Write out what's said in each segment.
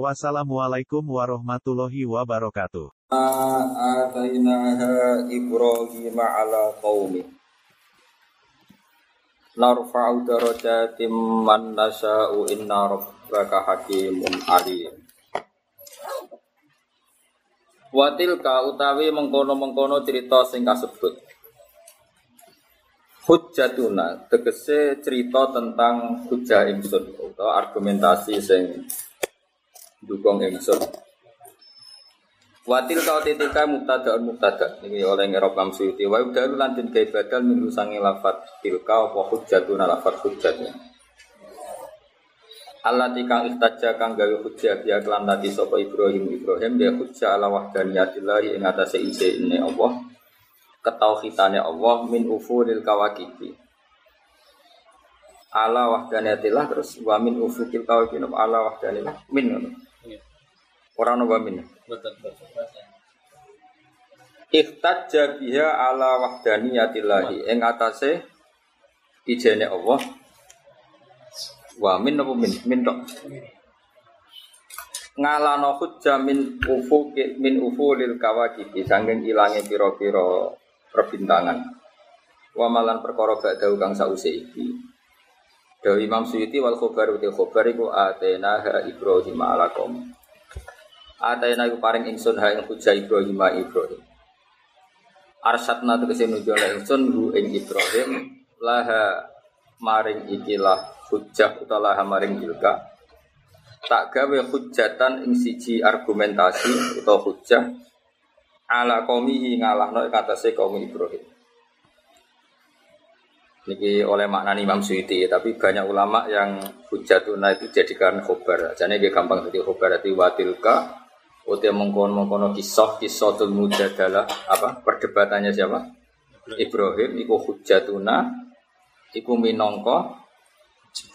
Wassalamualaikum warahmatullahi wabarakatuh. Atainaha Ibrahim ala qaumi. Narfa'u darajatim man nasha'u inna rabbaka hakimun alim. Watilka utawi mengkono-mengkono cerita sing kasebut. Hujjatuna tegese cerita tentang hujah imsun atau argumentasi sing dukung ingsun Watil kau titika mubtada mubtada. Ini oleh ngerok Imam Suyuti wa yubdalu lantin kai badal min sangi lafat tilka wa hujjatuna lafat hujjatnya. Allah tikang ikhtaja kang gawe hujjah dia kelan tadi sapa Ibrahim. Ibrahim dia hujjah ala wahdaniyatillahi ing atase ise ini Allah ketauhidane Allah min ufulil kawakibi. Ala wahdaniyatillah terus wa min ufukil kawakibi ala wahdanillah min Orang nopo min. Betul. Ikhtajja biha ala wahdaniyatillahi ing atase ijene Allah. Wa min nopo min? Min tok. Ngalano hujjah min ufuki min ufulil kawakibi sanging ilange pira-pira perbintangan. Wa malan perkara dawuh kang sause iki. Imam Suyuti wal khobar uti khobar iku atena ha Ibrahim ala qaum. Atayna iku paring ingsun ha ing hujah Ibrahim ma Ibrahim. Arsatna tegese nunjukna ingsun hu ing Ibrahim laha maring ikilah hujah utawa laha maring ilka. Tak gawe hujatan ing siji argumentasi utawa hujah ala qaumihi ngalahno ing atase kaum Ibrahim. Niki oleh makna Imam Suyuti, tapi banyak ulama yang hujatuna itu jadikan khobar. Jadi gampang jadi khobar, jadi watilka Uti mengkono mengkono kisah kisah tul mujadalah apa perdebatannya siapa? Ibrahim iku hujatuna iku minongko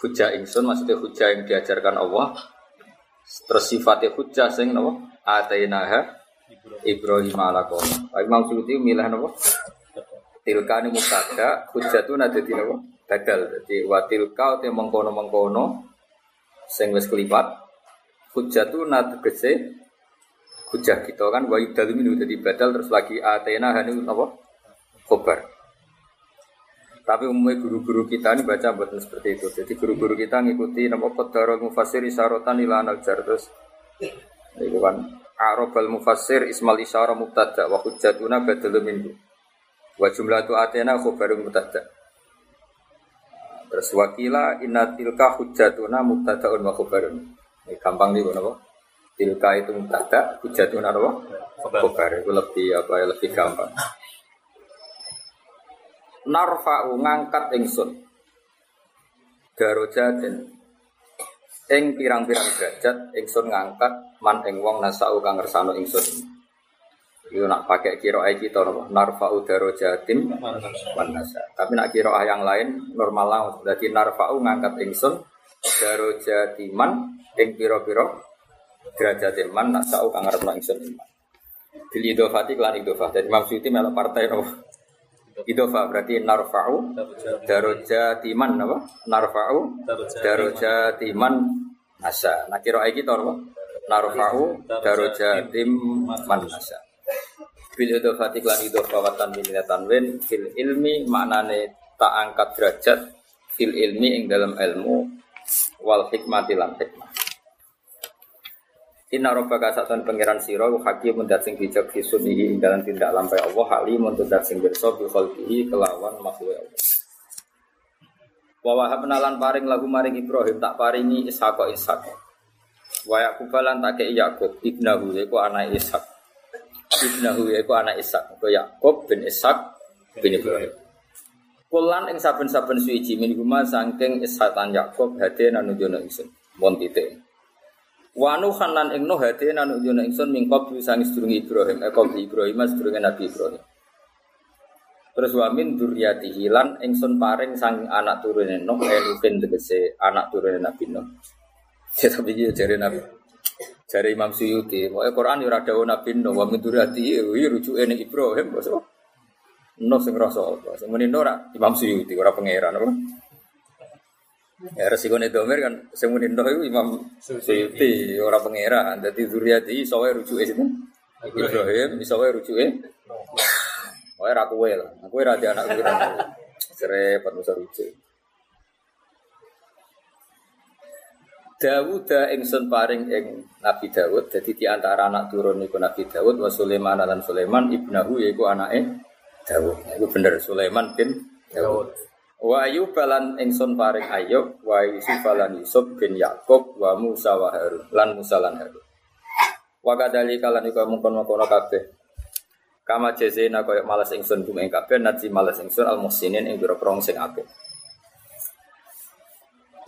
hujah ingsun maksudnya hujah yang diajarkan Allah terus sifatnya hujah sing napa atainaha Ibrahim ala qaum. Imam Suyuti milih napa? Tilka ni mubtada hujatuna dadi napa? Badal dadi wa tilka uti mengkono-mengkono sing wis kelipat hujatuna tegese hujah kita kan wa yubdalu minu jadi badal terus lagi atena hani apa? Khobar. Tapi umumnya guru-guru kita ini baca buatan seperti itu. Jadi guru-guru kita ngikuti nama qadara mufassir isyarotan ila jar terus itu kan arabal mufassir ismal isyara mubtada wa hujjatuna badalu minhu. Wa jumlatu atena khobaru mubtada. Terus wakila inna tilka hujjatuna mubtadaun wa khobarun. Ini gampang nih apa Tilka itu mubtada, hujatun apa? Khobar itu lebih apa ya lebih gampang. Narfa'u ngangkat ingsun Darojatin Ing pirang-pirang derajat ingsun ngangkat man ing wong nasau kang ngersano ingsun. Itu nak pakai kiroah kita napa? Narfa'u darojatin man nasa. Tapi nak kiroah yang lain normal lah. Jadi narfa'u ngangkat ingsun darojatiman ing piro-piro derajat iman nak sau kang ngarep ingsun iman. Bil idofati kelan idofah. Jadi Imam Suyuti melok partai no. Idofah berarti narfa'u darajatiman apa? Narfa'u darajatiman nasa. Nah kira iki to apa? Narfa'u darajatiman nasa. Bil idofati kelan idofah watan minatan wen fil ilmi maknane tak angkat derajat fil ilmi ing dalam ilmu wal hikmati lan. Inna rabbaka satan pangeran sira hakim dat sing bijak fi sunnihi ing dalam tindak lampai Allah halim dat sing berso bi khalqihi kelawan makhluk Allah. Wa wahabna paring lagu maring Ibrahim tak paringi Ishaq Ishaq. Wa Yaqub tak kei Yaqub ibnahu yaiku anak Ishaq. Ibnahu yaiku anak Ishaq. Ko Yaqub bin Ishaq bin Ibrahim. Kulan ing saben-saben suci min huma saking Ishaq lan Yaqub hadena nujono ingsun. Mon titik. Wanu khanan ing Nuh hati nanu jono ingsun mingkop sang sedurunge Ibrahim, eh kop Ibrahim sedurunge Nabi Ibrahim. Terus wa min dzurriyyatihi lan ingsun paring sang anak turune Nuh Enuhin tegese anak turune Nabi Nuh. Ya tapi dia jare Nabi jare Imam Suyuti, pokoke Quran yo ora Nabi Nuh wa min dzurriyyatihi iki rujuke ning Ibrahim kok. Nuh sing rasa apa? Sing Imam Suyuti ora pangeran apa? Ya resiko domir kan Nuh iku Imam Suyuti ora pangeran. Dadi dzurriyyati iso wae rujuke sinten? Ibrahim iso wae rujuke Wae ra kowe lah. Aku ora anak kowe. Serepet musa rujuk. Dawud ingsun paring ing Nabi Dawud jadi di antara anak turun iku Nabi Dawud wa Sulaiman lan Sulaiman ibnahu yaiku anake Dawud. Iku bener Sulaiman bin Dawud. Wa Ayub lan ingsun paring Ayub wa Yusuf lan Yusuf bin Yakub wa Musa wa Harun lan Musa lan Harun. Wa kadzalika lan iku mungkon-mungkon kabeh Kama jazena koyok malas ingsun bumi ing kabeh nati malas ingsun al muhsinin ing biro prong sing apik.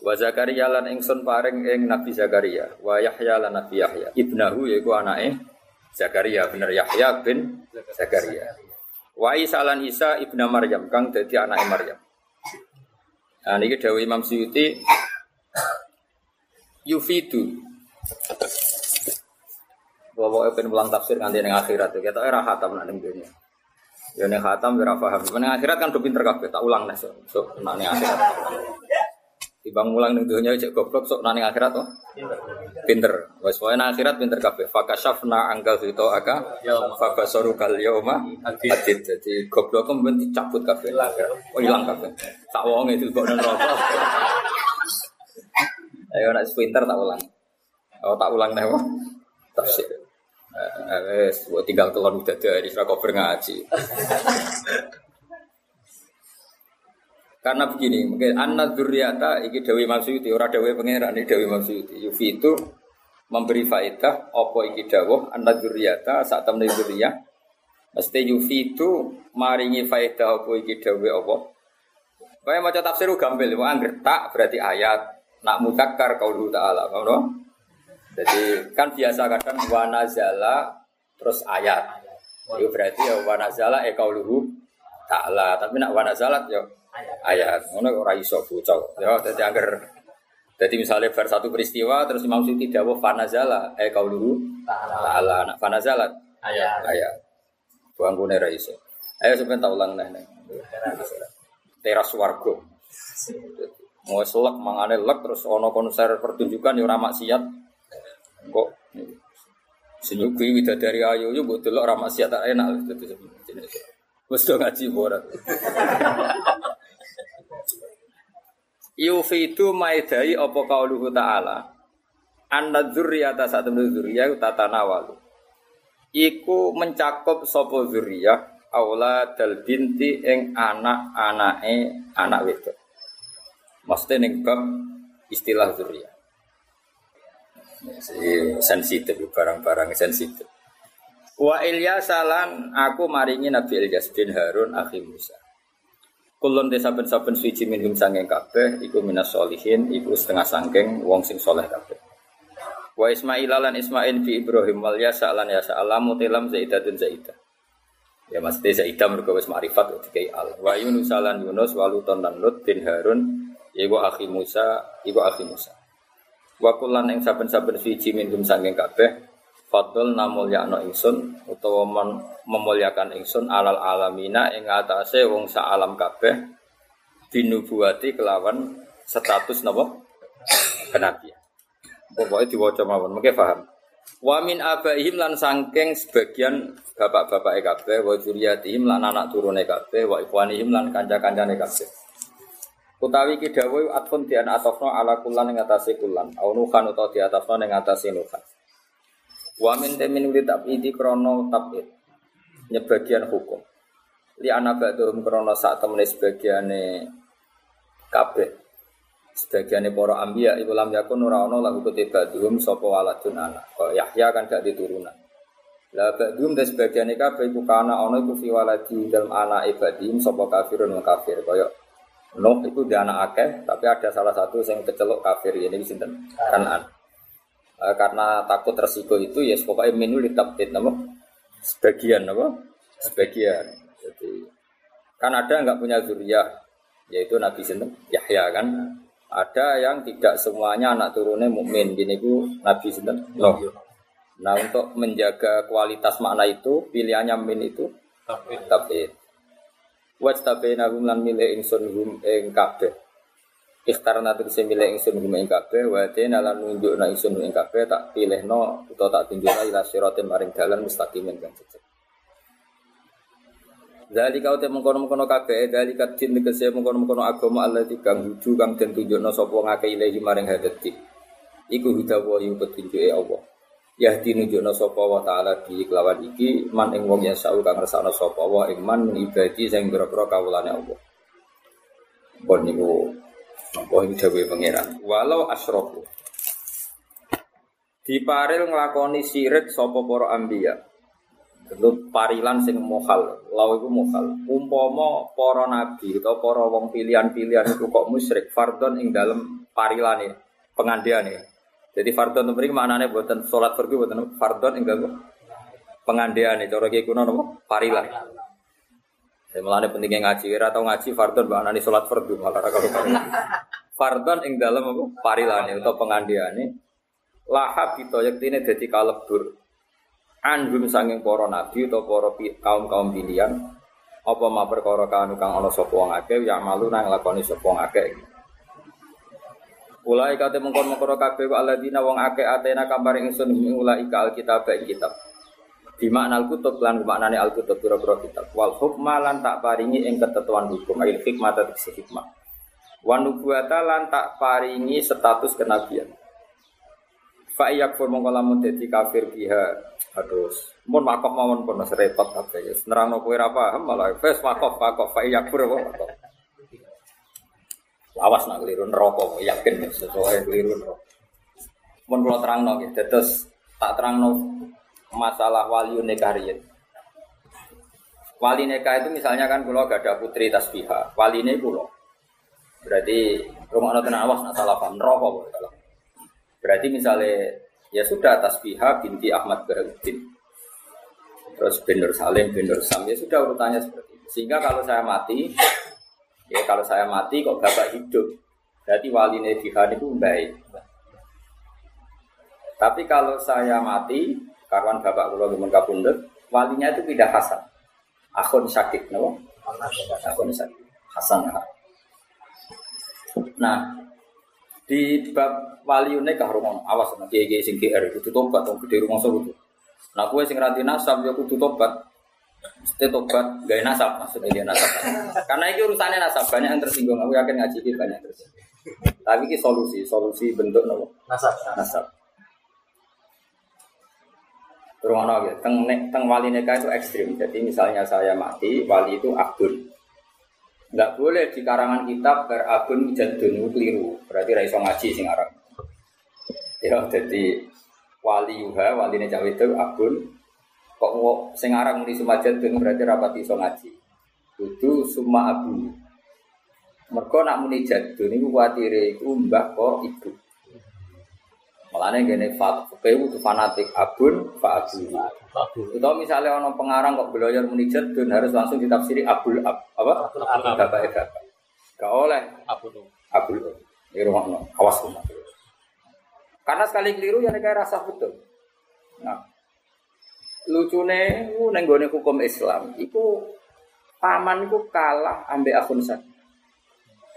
Wa Zakaria lan ingsun paring ing Nabi Zakaria, wa Yahya lan Nabi Yahya. Ibnahu yaiku anake Zakaria, bener Yahya bin Zakaria. Wa Isa lan Isa ibna Maryam kang dadi anake Maryam. Nah niki dawuh Imam Suyuti yufidu Pokoknya pengen pulang tafsir nganti neng akhirat tuh. Kita era hatam neng dunia. Ya neng hatam berapa paham. Akhirat kan udah pinter kabeh. Tak ulang nih so. So neng akhirat. Tibang ulang neng dunia cek goblok sok nak neng akhirat tuh. Pinter. Wes pokoknya neng akhirat pinter kabeh. Fakashafna angkal itu aka. Fakasoru kal yoma. Adit. Jadi goblok kemudian dicabut kabeh. Oh hilang kabeh. Tak wong itu kok neng rokok. Ayo nak pinter tak ulang. Oh tak ulang nih tafsir. Eh, buat tinggal kelon udah di cover ngaji. Karena begini, mungkin anak duriata iki Dewi Maksudi, orang Dewi Pangeran ini Dewi Maksudi. Yufi itu memberi faedah apa iki dawuh anak duriata saat temen duriyah. Mesti Yufi itu maringi faedah apa iki dawuh apa. Kaya maca tafsir gampil, wong anggere tak berarti ayat, nak mudzakkar qaulu ta'ala, paham jadi kan biasa kadang wanazala terus ayat. Itu berarti ya wanazala e kauluhu ta'ala. Tapi nak wanazalat ya ayat. Ngono ora iso bocah. Ya dadi angger jadi misalnya ber satu peristiwa terus Imam Siti dawuh fanazala e kauluhu ta'ala. Nak fanazalat ayat. Ayat. Buang kune ra iso. Ayo sampeyan tak ulang neh. Teras warga. Mau selek mangane lek terus ono konser pertunjukan ya ora maksiat Kok senyuki widadari ayu yo mbok delok ra maksiat tak enak Wes do ngaji ora. Yufidu maidai apa kauluhu ta'ala Anna dzurriyata saat temen dzurriyah tatanawalu Iku mencakup sapa dzurriyah aula dal binti ing anak-anake anak wedok. Maksudnya ning bab istilah dzurriyah sensitif barang-barang sensitif. Wa Ilyas salan aku maringi Nabi Ilyas bin Harun akhi Musa. Kulon desa saben-saben suci minhum sangking kabeh iku minas solihin iku setengah sangking wong sing soleh kabeh. Wa Ismail lan Ismail bi Ibrahim wal yasa lan yasa alamu tilam zaidatun zaidah. Ya mesti zaidah mergo wis ma'rifat dikai al. Wa Yunus lan Yunus waluton lan Lut bin Harun iku akhi Musa iku akhi Musa. Wa kullan ing saben-saben suci minum sangking kabeh Fadl namul yakno ingsun utawa memuliakan ingsun alal alamina ing atase wong sa alam kabeh binubuati kelawan status napa kenabian. Pokoknya diwaca mawon, mungkin paham. Wa min abaihim lan sangking sebagian bapak-bapak kabeh wa dzurriyyatihim lan anak turune kabeh wa ikhwanihim lan kanca-kancane kabeh. Utawi ki dawuh atfun di atafna ala kullan ing atase kullan. Au nuhan di atafna ing atase nuhan. Wa min temin uli tabidi krono tabid. Nyebagian hukum. Li ana ba'dhum krono sak temene sebagiane kabeh. Sebagiane para ambiya iku lam yakun ora ana lahu kutibaduhum sapa waladun anak. Kaya Yahya kan gak diturunan. Lah ba'dhum dan sebagiane kabeh iku kana ana iku fi waladi dalem anak ibadihim sapa kafirun kafir kaya Nuh itu dia anak akeh, tapi ada salah satu yang kecelok kafir ini sinten kanan. E, karena takut resiko itu ya pokoknya minu ditabdid nama sebagian apa sebagian. Jadi Kan ada nggak punya zuriyah, yaitu Nabi Sinten Yahya kan. Ada yang tidak semuanya anak turunnya mukmin. Gini bu Nabi Sinten Nuh. Nah untuk menjaga kualitas makna itu, pilihannya min itu tapi Wajtabena hum lan milih ingsun hum ing kabeh. Ikhtarna tegese milih ingsun hum ing kabeh wa dena lan nunjukna ingsun ing kabeh tak pilihno utawa tak tunjukna ila siratin maring dalan mustaqimin kang cecek. Dari kau teh mengkono-mengkono kabeh, dari kadin tegese mengkono-mengkono agama Allah kang hudu kang den tunjukna sapa ngake ilahi maring hadati. Iku hidawa yu petunjuke Allah. Yahdi nunjukna sapa wa taala di kelawan iki man ing wong yang sau kang ngersakno sapa wa ing man ibadi sing pira-pira kawulane Allah. Bon apa iki dawuhe pangeran. Walau asyraku. Diparil nglakoni sirik sapa para anbiya. Tentu parilan sing mohal, lau iku mohal. Umpama para nabi atau para wong pilihan-pilihan itu kok musyrik fardon ing dalem parilane, pengandiane. Jadi fardon itu mriki maknane buatan sholat fardu buatan fardon ing dalam pengandian cara kuno napa? Parilan. Ya mulane pentingnya ngaji, ora tau ngaji fardon maknane sholat fardu malah ora karo Fardon ing dalam apa? Parilane atau pengandiane lahab kita yektine dadi kalebur. Anhum sanging para nabi atau para kaum-kaum pilihan. Apa ma perkara kanu kang ana sapa wong ya malu nang lakoni sapa wong akeh. Ulai kate mengkon mengkoro kabeh wa alladzina wong akeh atena kabar ingsun ing ulai ka alkitab ing kitab. Di makna al-kutub lan maknane al-kutub pira-pira kitab. Wal hukma lan tak paringi ing ketentuan hukum ayat hikmah ta hikmah. Wan nubuwata lan tak paringi status kenabian. Fa yakfur mongko lamun dadi kafir biha. Aduh, mun makof mawon pun repot kabeh. Nerangno kowe ora paham malah wis makof makof fa yakfur apa. Awas nak keliru neraka, yakin sesuai keliru neraka. Mun kula terangno nggih, dados tak terangno masalah wali nekariyin. Wali nikah itu misalnya kan kalau gak ada putri tasbiha, wali ini pulau. Berarti rumah nonton awas nak salah paham neraka kalau. Berarti misalnya ya sudah tasbiha binti Ahmad Baharudin. Terus bin Salim, bin Sam ya sudah urutannya seperti itu. Sehingga kalau saya mati, Ya kalau saya mati kok bapak hidup, berarti wali Jihan itu baik. Tapi kalau saya mati, karwan bapak kula gemen kapundhut, walinya itu tidak Hasan. Akhun sakit, no? Akhun sakit. Hasan. Nah, di bab wali kah rumah awas nanti kiai sing GR itu tobat dong gede rumah itu. Nah, gue sing ranti nasab ya kudu tobat. Mesti tobat gak nasab maksudnya dia nasab. Karena itu urusannya nasab banyak yang tersinggung. Aku yakin ngaji ini banyak tersinggung. Tapi ini solusi, solusi bentuk nopo nasab. Nasab. Rumah ya, teng, teng wali nikah itu ekstrim. Jadi misalnya saya mati, wali itu akun. Enggak boleh di karangan kitab berakun jadun keliru. Berarti raiso ngaji sing. Ya, jadi wali yuha, wali cawe itu akun, Kok mau sing aran muni sumajat ben berarti rapat iso ngaji. Kudu summa abu. Mergo nak muni jadun niku kuwatire iku mbah kok ibu. Malane gene fakih itu fanatik abun fa abu. Itu misalnya orang pengarang kok belajar muni jadun harus langsung ditafsiri abul ab apa? Bapak bapak. Gak oleh abul. Abul. Di rumah no. awas rumah. Karena sekali keliru ya kayak rasa betul. Nah, lucune neng gone hukum Islam iku paman iku kalah ambek akun sak.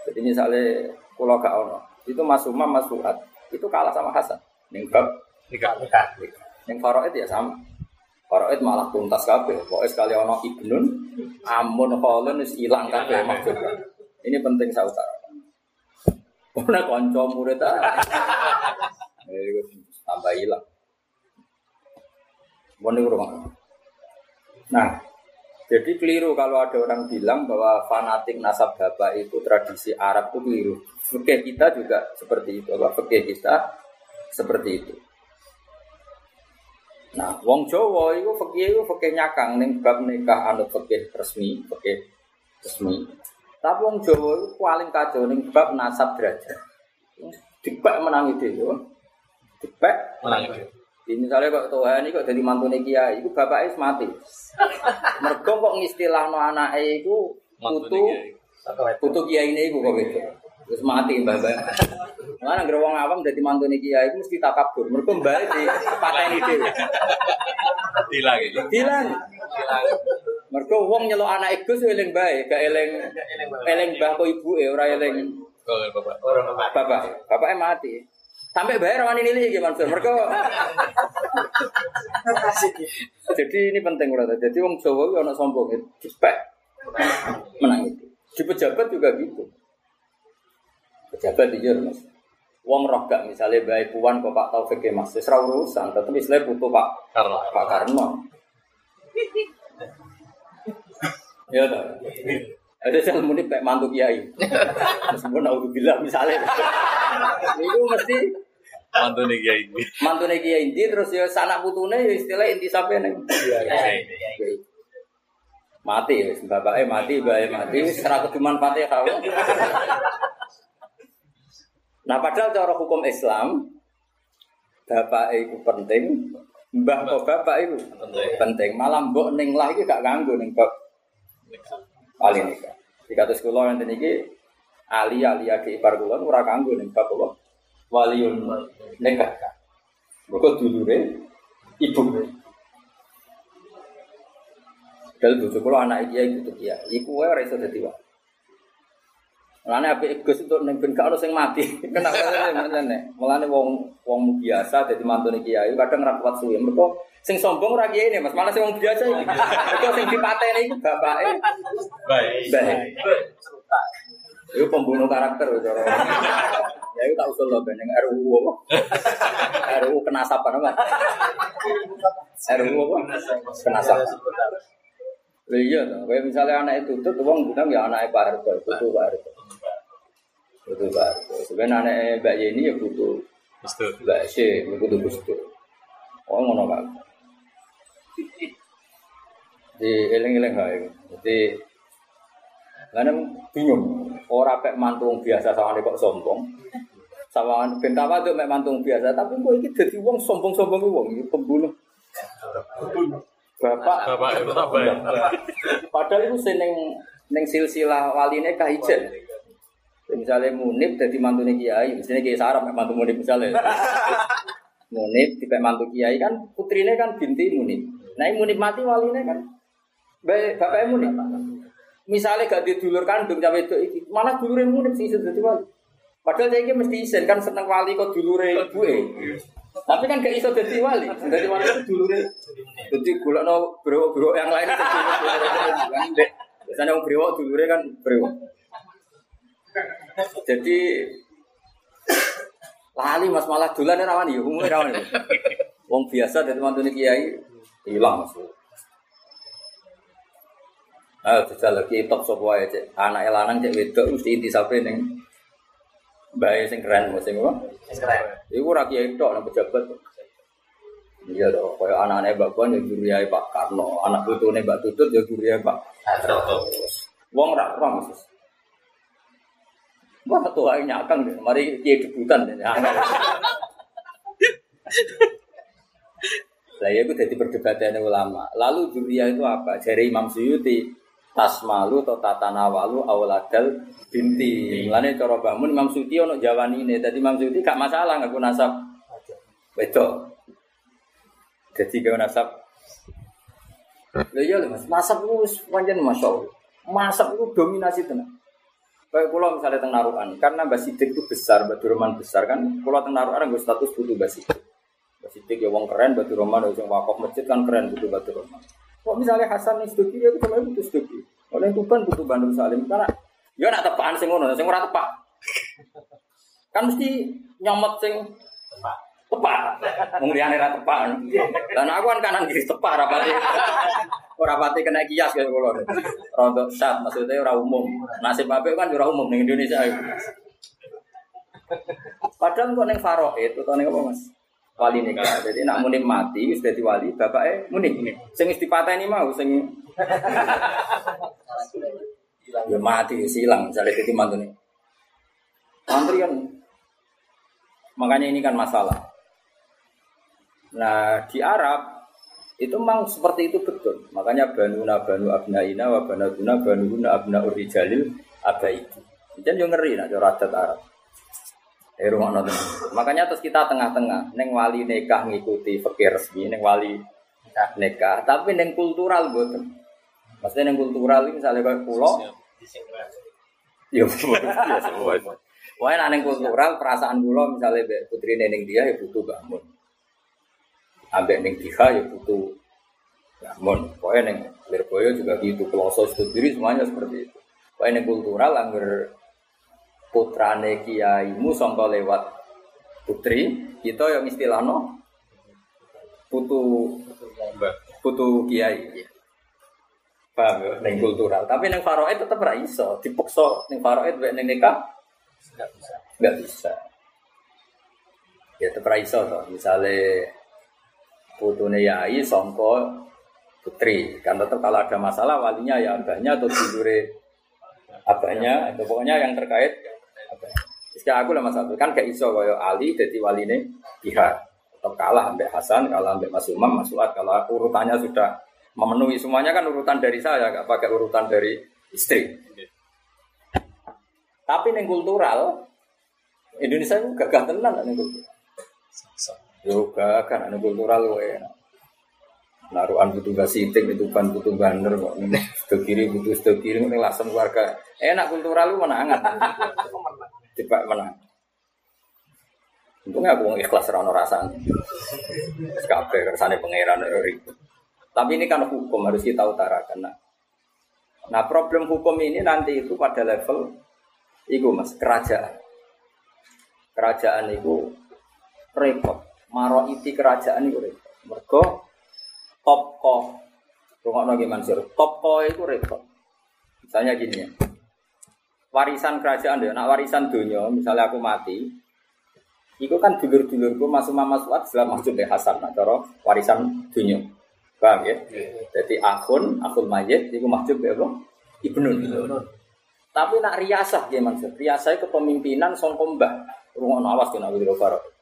Jadi misalnya pulau gak ono, itu Mas Umam Mas Fuad itu kalah sama Hasan. Ning bab nikah nikah. Ning Faraid ya sama. Faraid malah tuntas kabeh. Pokoke sekali ono Ibnun Amun Khalun wis ilang kabeh maksudnya. Ini penting saya utarakan. Ora kanca murid ah. tambah hilang. Nah, jadi keliru kalau ada orang bilang bahwa fanatik nasab bapak itu tradisi Arab itu keliru. Fikih kita juga seperti itu, bahwa fikih kita seperti itu. Nah, wong Jawa itu fikih itu fikih nyakang ning bab nikah anut fikih resmi, fikih resmi. Tapi wong Jawa itu paling kacau ning bab nasab derajat. Dibak menangi dhewe. Dibak menangi dhewe. Jadi misalnya kok Tuhan ini kok jadi mantu kiai, itu bapaknya mati. Mereka kok ngistilah no anak itu putu putu kiai ini gue kok gitu. Terus mati mbah mbah. Mana nggak wong awam jadi mantu nih kiai itu mesti takabur. Mereka mbak di pateni dhewe. Hilang itu. Hilang. Mereka wong nyelok anak iku sih eling bae, gak eling eling mbah kok ibu e ora eling Bapak. bapak. Bapaknya mati. Sampai bayar orang ini lagi Mansur. Mereka jadi ini penting berarti. Jadi wong Jawa itu anak sombong itu spek menang itu. Di pejabat juga gitu. Pejabat di mas. Wong roh gak misalnya baik puan kok Pak Taufik ya, Mas, wis ra urusan, tetep istilahnya butuh Pak Karena. Pak Karno. Ya toh. Ada yang muni kayak mantu kiai. Meskipun aku bilang misalnya. Itu mesti Mantu nih kiai ini. mantu kiai inti terus ya sanak putune ya istilah inti sampai neng. Mati wis bapake mati, mbake mati wis ora kudu manfaate kau. Nah padahal cara hukum Islam bapak itu penting, mbah kok bapak itu penting. Malah mbok ning lah iki gak ganggu ning bab wali nikah. Jika terus kula enten iki ali ali ade ipar kula ora kanggo ning bab apa? Waliun nikah. Mergo dulure ibu. Dal bojo kula anak iki iku tuh ya. Iku wae ora iso dadi. Mulane apik Gus untuk ning ben gak ono sing mati. Kenapa ngene? Mulane wong wong biasa dadi mantune kiai kadang ra kuat suwe. Mergo sing sombong ora kiai Mas, malah sing wong biasa iki. Mergo sing dipateni iku bapake Baik. baik. Itu pembunuh karakter cara. Ya itu tak usul loh beneng RUU apa? RUU kenasapan apa? RUU apa? Kenasapan. Iya kayak misalnya anak itu tuh wong bilang ya anak Pak Harto, butuh Pak Harto. Butuh Harto. Sebenarnya anak Mbak Yeni ya butuh Betul. Mbak Sy, ya butuh Gus Dur. Oh ngono kan. Di eling-eling hae. Jadi karena bingung, orang pek mantung biasa sama kok sombong. Sama bentawa tuh mek mantung biasa, tapi kok ini jadi wong sombong-sombong wong pembunuh. Bapak Bapak apa ya? Padahal itu seneng neng silsilah waline kahijen. Misalnya Munib jadi mantunya Kiai, misalnya Kiai Sarap mantu Munib misalnya. Munib tipe mantu Kiai kan putrinya kan binti Munib. Nah ini Munib mati waline kan baik bapaknya Munib. Misalnya gak didulur kandung cawe itu iki, malah dulure Munib sih jadi wali. Padahal saya ini mesti isen kan seneng wali kok dulure ibu Tapi kan gak iso jadi wali. Jadi wali itu dulure. Jadi gula no bro-bro yang lain. Biasanya orang brewok dulure kan brewok. Jadi lali mas malah dolan rawan ya umumnya rawan ya. Wong biasa dari mantu kiai hilang mas. Ah, bisa lagi top sop wae cek anak lanang cek wedok mesti inti sampai neng bayi sing keren mas sing apa? Iku ora kiai tok nang pejabat. Iya dong, kaya anak-anak Mbak Puan ya juriai Pak Karno, anak putune Mbak Tutut ya juriai Pak Wong ora ora Mas. Wah tuh ayo nyakang deh, mari kiai debutan deh. Saya itu jadi perdebatan ulama. Lalu duria itu apa? Jadi Imam Suyuti tasmalu atau tatanawalu awaladal binti. Mulane cara bangun Imam Suyuti ono jawani ini. Jadi Imam Suyuti gak masalah ngaku nasab. Betul. Jadi gak nasab. Lah iya Mas, nasab itu wis pancen masyaallah. Nasab itu dominasi tenan. Kayak misalnya teng Narukan, karena Mbak itu besar, Mbak Durman besar kan, pulau teng Narukan gue status butuh Mbak Sidik. Mbak ya wong keren, Mbak Durman yang wakaf masjid kan keren butuh Mbak Durman. Kok misalnya Hasan nih Seduki ya itu sebenarnya butuh Seduki. Oleh Tuban butuh Bandung Salim karena ya nak tepaan sing ngono, sing ora tepak. Kan mesti nyomot sing tepak. Wong liyane ra tepak. Dan aku kan kanan kiri tepak rapati. Ora pati kena kias ya kula. Rontok sat maksudnya ora umum. Nasib apik kan ora umum ning Indonesia itu. Padahal kok ning Faroid atau ning apa Mas? Wali nikah. Jadi nak muni mati wis dadi wali, bapake muni. Sing wis dipateni mau sing ya mati silang misalnya dadi mantune. Mantri kan makanya ini kan masalah. Nah, di Arab Itu memang seperti itu betul. Makanya banuna banu abnaina wa banatuna banuhuna abna urijalil abaidi. Jadi yang ngeri nak cara adat Arab. Eh rumah nonton. Makanya terus kita tengah-tengah. Neng wali nikah ngikuti fakir resmi, neng wali nikah. Tapi neng kultural buatan. Maksudnya neng kultural ini misalnya kayak pulau. Ya. Wah, neng kultural perasaan pulau misalnya putri neng dia ya butuh bangun ambek neng diha ya butuh. Namun pokoknya neng Lirboyo juga gitu Peloso diri semuanya seperti itu. Pokoknya neng kultural angger putrane kiaimu sangka lewat putri kita yang istilahno putu putu kiai. Paham ya? Neng kultural. Tapi neng faroe tetap ra iso. Dipaksa neng faroe neng nikah nggak bisa. Nggak bisa. Ya tetap ra iso toh misalnya putune yai songko putri. Kan tetap kalau ada masalah walinya ya abahnya atau tidure abahnya. Itu pokoknya yang terkait Jika aku lah mas kan gak iso kaya Ali jadi wali ini pihak. Tetap kalah ambek Hasan kalah ambek Mas Umam Mas Suat kalau urutannya sudah memenuhi semuanya kan urutan dari saya gak pakai urutan dari istri. Tapi neng kultural Indonesia itu gagah tenan Yoga kan anu kultural wae. Naruhan butuh gasiting itu kan butuh banner kok. Ke kiri butuh ke kiri ini lasem keluarga. Enak kultural lu menangan. Coba menang. Untungnya aku ikhlas rano rasanya. Kabeh kersane pangeran ribut. Tapi ini kan hukum harus kita utarakan. Nah, nah problem hukum ini nanti itu pada level itu mas kerajaan. Kerajaan itu repot maro iti kerajaan itu repot. Mergo topko, rumah nabi Mansur, topko itu repot. Misalnya gini ya, warisan kerajaan deh, nak warisan dunia, misalnya aku mati, itu kan dulur-dulurku masuk mama suat setelah masuk deh Hasan, cara warisan dunia. Paham ya? Jadi akun, akun mayit, itu masuk deh apa? Ibnun. Tapi nak riasah ya Mansur, riasah kepemimpinan songkombah. Rumah awas tuh nak Farok.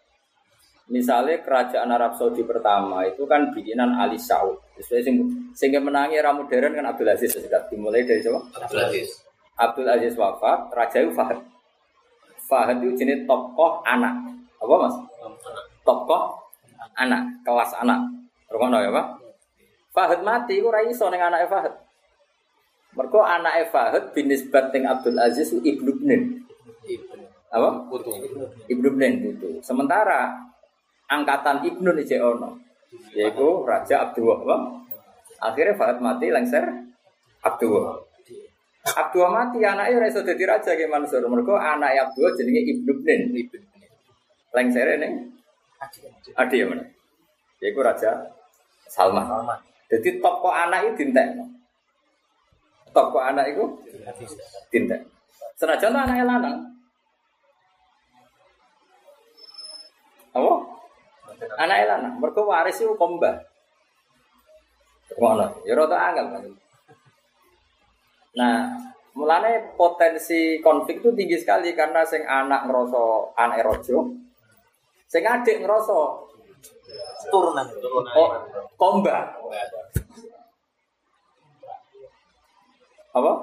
Misalnya kerajaan Arab Saudi pertama itu kan bikinan Ali Saud. Sehingga menangi era modern kan Abdul Aziz sudah dimulai dari siapa? Abdul Aziz. Abdul Aziz wafat, raja itu Fahad. Fahad itu jenis tokoh anak. Apa mas? Tokoh anak, kelas anak. Rokono ya pak? Fahad mati, itu raiso dengan anak Fahad. Mereka anak Fahad binisbat dengan Abdul Aziz itu ibnu Bnin. Apa? Putu. Ibnu Bnin itu. Sementara angkatan Ibnu nih ono. Yaitu Raja Abdul Wahab. Akhirnya Fahad mati lengser Abdul Wahab. Abdul mati anaknya rasa jadi raja kayak Mansur. Mereka anak Abdul jenenge Ibnu Bnin. Lengser ini Adi ya mana? Yaitu Raja Salman. Jadi toko anak itu dintek. Toko anak itu dintek. Senajan anaknya lanang. Apa? Anak lanang, mereka waris itu komba. Ngono, ya rada angel kan. Nah, mulane potensi konflik itu tinggi sekali karena sing anak ngerasa anak rojo, sing adik ngerasa Turunan. oh, komba. Apa?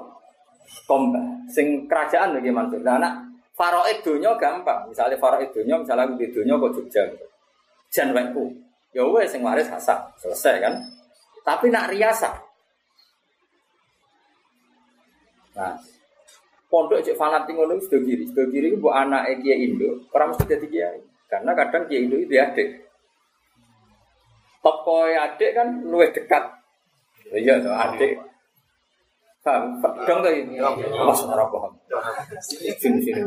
Komba. Sing kerajaan maksud. Nah, anak Faraid dunia gampang. Misalnya Faraid dunia, misalnya aku di dunia kok Jogja. Jan wekku. Ya wes sing waris hasan, selesai kan? Tapi nak riasa. Nah, pondok cek fanatik ngono sudah kiri, sudah kiri bu anak Kiai Indo, orang mesti jadi Kiai. Karena kadang Kiai Indo itu adik. Toko adik kan luwih dekat. Iya, tuh adik. Paham? Dong tuh ini. Mas ora paham. Sini sini.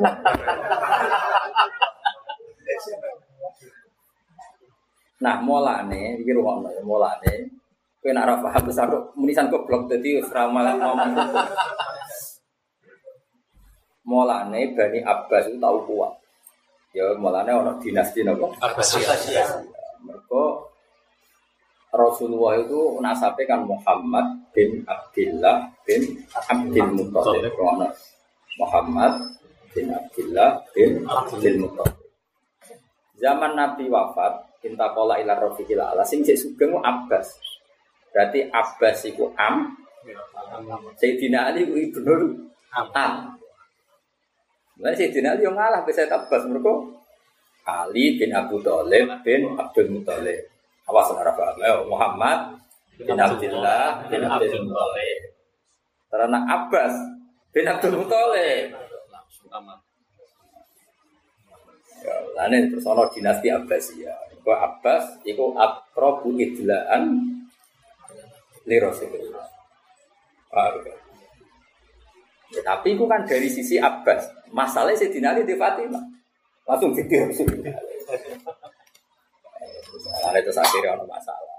Nah, mulane iki rumono ya mulane kowe nek ora paham wis aku munisan goblok dadi wis ra malah ngomong. Mulane Bani Abbas itu tahu kuat. Ya mulane ana dinasti napa? Abbasiyah. Mereka Rasulullah itu nasabnya kan Muhammad bin Abdullah bin Abdul Muttalib. Muhammad bin Abdullah bin Abdul Muttalib. Zaman Nabi wafat, Inta kola ila rofiqil ala Sing cek sugeng Abbas Berarti Abbas iku am, Sayyidina Ali iku ibnu am. Mulai Sayyidina Ali yang ngalah bisa Abbas mereka Ali bin Abu Thalib bin Abdul Muthalib. Awas ora. Ayo Muhammad bin Abdullah bin Abdul Muthalib. Karena Abbas bin Abdul Muthalib. Ya, terus ana dinasti Abbasiyah. Kok Abbas iku akrabu idlaan li Rasulullah. Paham ya? Ya, itu kan dari sisi Abbas. Masalahnya si Ali di Fatimah. Langsung jadi Rasulullah. Karena itu akhirnya ada masalah.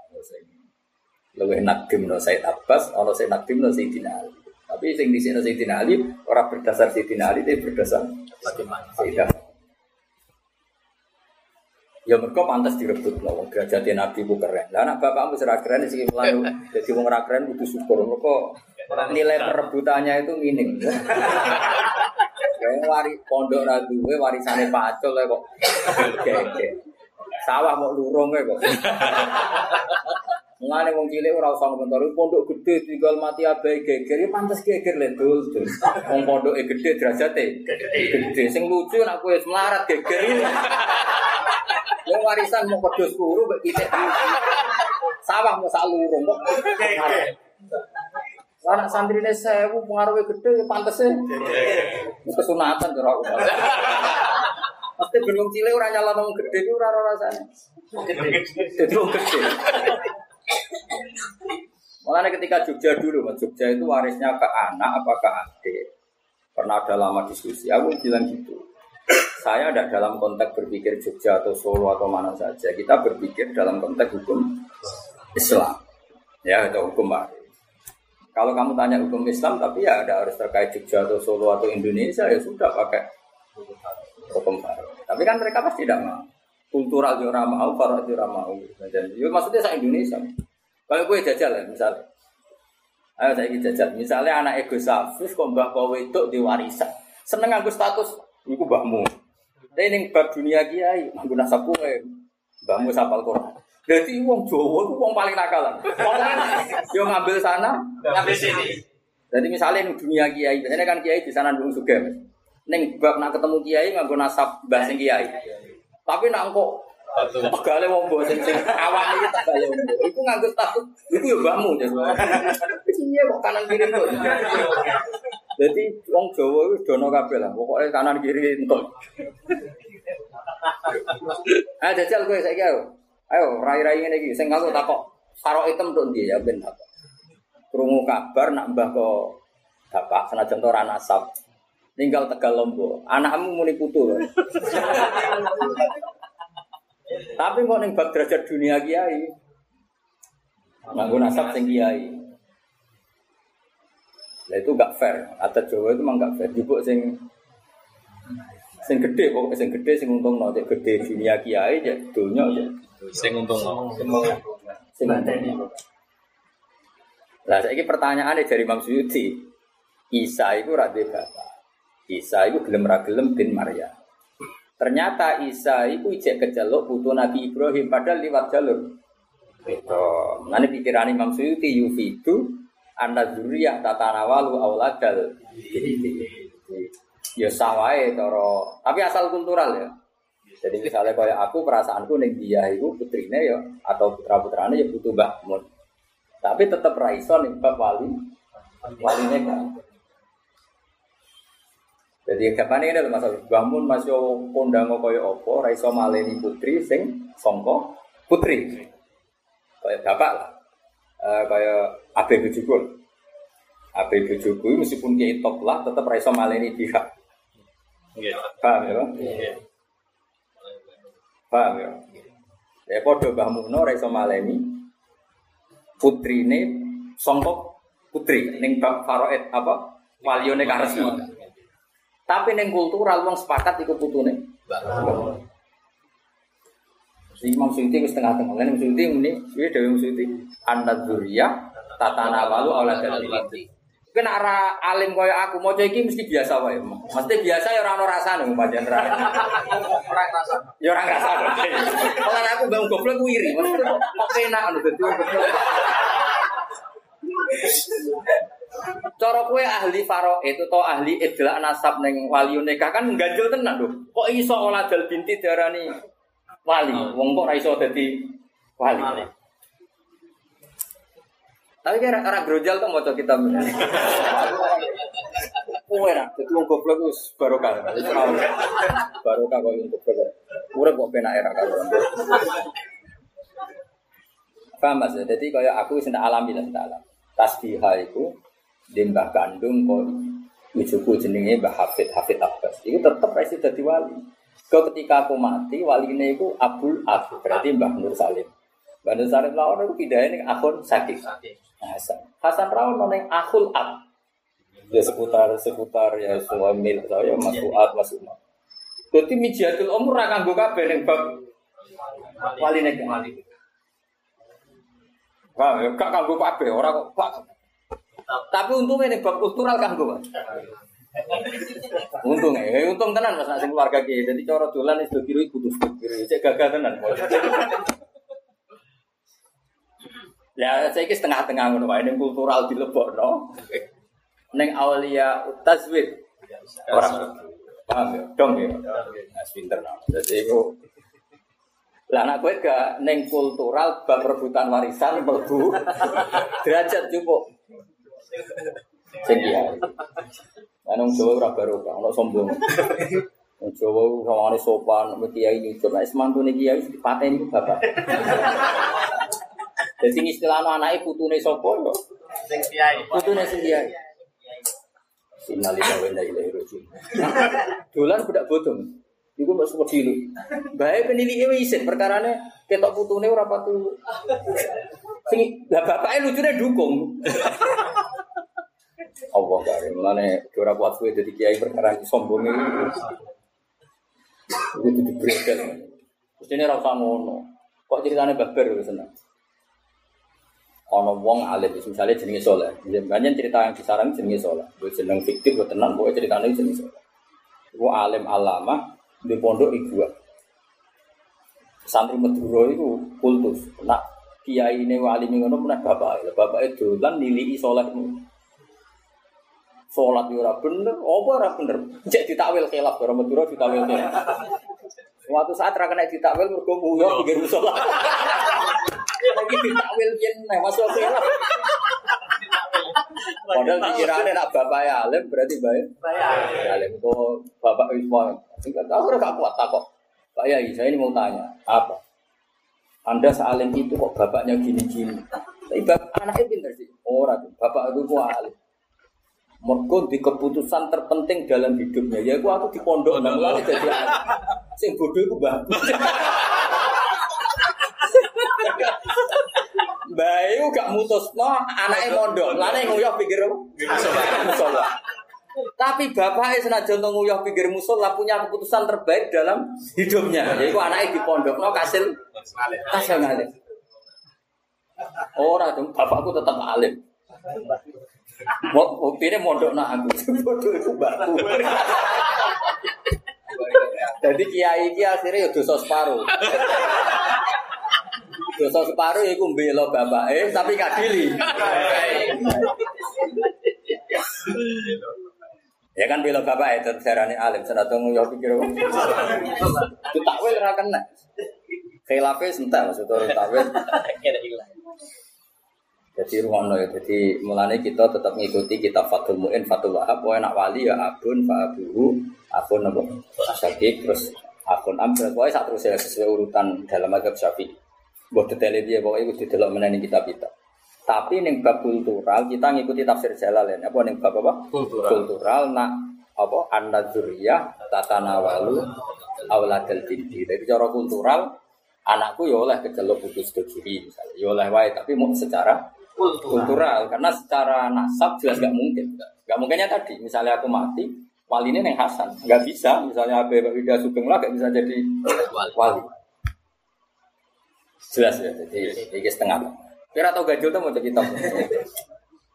Lebih nadim no Said Abbas, ono Said nadim no Sayyidina Ali. Tapi sing di sini Sayyidina Ali orang berdasar Sayyidina Ali, tapi berdasar Fatimah. Ya mereka pantas direbut loh, wong Nabi ku keren. Lah anak bapakmu serah keren sih melayu, jadi wong ora keren butuh syukur. Mereka nilai perebutannya itu minim. Kayak wari pondok raduwe warisannya pacul kok. Oke, Sawah mau lurung kok. Mulane wong cilik ora usah komentar pondok gede tinggal mati abai geger ya pantes geger dul dul. Wong pondoke gede derajate gede. Sing lucu nak kowe melarat geger. Yang warisan mau pedus guru mbek. Sawah mau sak lurung kok. Anak santrine sewu pengaruhnya gede ya pantese. Kesunatan kira aku. Pasti belum cilik ora nyala nang gede ku ora rasane. Jadi wong gede. Makanya ketika Jogja dulu, Jogja itu warisnya ke anak apa ke adik. Pernah ada lama diskusi, aku bilang gitu. Saya tidak dalam konteks berpikir Jogja atau Solo atau mana saja. Kita berpikir dalam konteks hukum Islam. Ya, atau hukum waris. Kalau kamu tanya hukum Islam, tapi ya ada harus terkait Jogja atau Solo atau Indonesia, ya sudah pakai hukum waris. Tapi kan mereka pasti tidak mau. Kultural juga mau, farah juga mau. Ya, maksudnya saya Indonesia. Kalau gue jajal ya, misalnya. Ayo saya jajal. Misalnya anak ego safis, kok mbah kowe itu diwarisan. Seneng aku status, itu mbahmu. Tapi ini bab dunia kiai, nganggo nasab kowe. Mbahmu sapal Quran. Jadi wong Jawa itu wong paling nakalan. Yo ngambil sana, ngambil sini. Jadi misalnya di dunia kiai, biasanya kan kiai di sana dulu juga. Neng bab nak ketemu kiai nganggo nasab mbah sing kiai. Tapi nak kok Tegale wong mbok sing sing awan iki tegale wong. Iku nganggo status, iku yo mbahmu. Iya kok kanan kiri kok. Jadi wong Jawa itu dono kabeh lah. Pokoknya kanan kiri entuk. Ah jajal kowe saiki ayo. Ayo rai-rai ngene iki sing aku takok karo item tok ndi ya ben takok. Krungu kabar nak mbah kok bapak senajan ora nasab. Tinggal Tegal Lombok. Anakmu muni putu. Tapi kok ning bab derajat dunia kiai. Nganggo nasab sing kiai. Lah itu gak fair. Adat Jawa itu memang gak fair. Jupuk sing sing gede pokoknya sing gede sing untung no gede dunia kiai ya dunia ya sing untung no sing untung lah saya pertanyaan dari Imam Suyuti. Isa itu radhe bapak. Isa itu gelem ra gelem bin Maria ternyata Isa itu ijek kecelok putu Nabi Ibrahim padahal lewat jalur. Itu nanti pikiran Imam Suyuti yufidu anda zuriyah tatanawalu auladal. Ya sawai toro. Tapi asal kultural ya. Jadi misalnya kayak aku perasaanku neng dia itu putrine ya atau putra putrane ya butuh mbah tapi tetap raiso nih bab wali wali jadi kapan ini adalah masalah bangun masih kondang kaya opo raiso maleni putri sing songko putri. Kayak bapak lah uh, kayak abe bujukul abe bujukul meskipun kayak top lah tetap raiso maleni pihak Iya. Paham ya, Bang? Paham ya? Ya padha Mbah Muno ra iso maleni putrine songkok putri ning faraid apa? Walione karesmi. Tapi ning kultural wong sepakat iku putune. Imam Suyuti wis tengah-tengah. Lan Imam Suyuti muni, piye dhewe Imam Suyuti? An-nadzuriyah tatana walu ala dalil. Kena arah alim kaya aku mau iki mesti biasa wae. Mesti biasa ya ora ono rasane pancen ra. Ora rasa. Ya ora ngrasane. Kalau aku bangun goblok ku iri. Mesti kok dadi wong goblok. Cara kue ahli faro itu atau ahli idla nasab neng wali nikah kan ganjil tenan lho. Kok iso olah dal binti darani wali? Wong kok ora iso dadi wali. Tapi kira orang grojal tuh mau kita Kue ra, jadi wong goblok wis barokah. Barokah kok wong goblok. Urip kok penak era karo. Paham Mas? Jadi kaya aku wis ndak alami lah, ndak alami. Tasbihah itu di mbah kandung kok Ijuku jenenge Mbah Hafid Hafid Abbas. Itu tetep resi dadi wali. Kau ketika aku mati, wali ini aku Abdul Ab, berarti Mbah Nur Salim. Mbah Nur Salim lawan aku pindahin ke akun sakit. Hasan. Hasan Rawon noneng akul Ab. Ya seputar seputar ya semua mil saya Mas Fuad Mas Umar. Jadi mijiatul umur ra kanggo kabeh ning bab wali wali. Wah, ya gak kanggo kabeh, ora kok. Tapi untungnya nih bab kultural kanggo, Mas. Untungnya, ya, untung tenan Mas nasi keluarga ki. Jadi cara wis do kiri kudu kiri. Cek gagah tenan. Ya, saya ki setengah-tengah ngono wae ning kultural dilebokno. Ning aulia tazwid. Ora. Paham ya? Dong ya. Nah, pinter nah. Jadi itu lah anak gue gak neng kultural bab rebutan warisan mlebu derajat cukup. Sing kiai. Lah nang Jawa ora barokah, ono sombong. Wong Jawa sawane sopan, mek kiai nyucuk, nek semantune kiai dipateni ku bapak. Jadi istilahno anake putune sapa yo? Sing kiai. Putune sing kiai. Innalillahi wa inna ilaihi raji'un. Dolan budak bodong. Iku mbok suwe cilik. Bae penilike wis isin perkarane ketok putune ora patu. Sing lah bapake lucune dukung. Allah kare mulane ora kuat kowe dadi kiai perkara sombong iki. Iku kudu dibredel. Mestine ora usah ngono. Kok ceritane babar wis seneng. Ana wong alim misalnya jenenge soleh. Banyak cerita yang disarang jenenge soleh. Gue jeneng fiktif, gue tenang, gue ceritanya jenenge soleh. Gue alim alama di pondok ibu. Santri Madura itu kultus. Nak kiai ini wali ngono pernah bapak. Bapak itu dolan nilai soleh. Sholat yo ora bener, apa ora bener? Cek ditakwil khilaf karo Madura ditakwil khilaf. Suatu saat ra kena ditakwil mergo nguyo pinggir musola. Lagi ditakwil yen nek masuk khilaf. Padahal pikirannya nak bapak ya alim berarti baik. Alim itu bapak Ismail. Enggak tahu gak kuat tak kok. Pak Yai, saya ini mau tanya apa? Anda sealim itu kok bapaknya gini-gini. Tapi bapak anaknya pintar sih. Orang bapak itu kok alim. Mergo di keputusan terpenting dalam hidupnya. Ya aku aku di pondok nang mulane jadi. Sing bodoh iku bagus. Bayu gak mutus no anaknya mondok, lane nguyah pikir musola. Tapi bapaknya senajan to nguyah pikir musola punya keputusan terbaik dalam hidupnya. Yaitu anaknya di pondok no kasil kasil ngalim. Orang dong, bapakku tetap alim. Pilih mondok nak aku, bodoh itu baku. Jadi kiai kiai akhirnya ya dosa separuh. Dosa separuh iku mbela bapake tapi kadili. Ya kan bela bapak itu darane alim senajan yo pikir. Itu takwil ora kena. Khilafe sentak maksudnya takwil. Jadi ruang ya, jadi mulanya kita tetap mengikuti kita Fatul Mu'in, Fatul Wahab, pokoknya nak wali ya abun, fa abuhu, akun apa, asyakik, terus akun am, pokoknya saat terus ya sesuai urutan dalam agama syafi'i. Buat detailnya dia pokoknya itu didelok menani kita kita. Tapi neng bab kultural kita ngikuti tafsir Jalalain. Apa neng bab apa? Kultural. Kultural nak apa anda zuriyah tatanawalu awladal binti. Jadi cara kultural anakku ya oleh kecelok putus kiri misalnya. Ya oleh wae tapi mau secara kultural. Karena secara nasab jelas gak mungkin. Gak mungkinnya tadi misalnya aku mati wali ini neng Hasan. Nggak bisa misalnya Abe Wida Sugeng lah gak bisa jadi wali. Jelas ya jadi ini setengah. Kira tau gajul tuh mau jadi kitab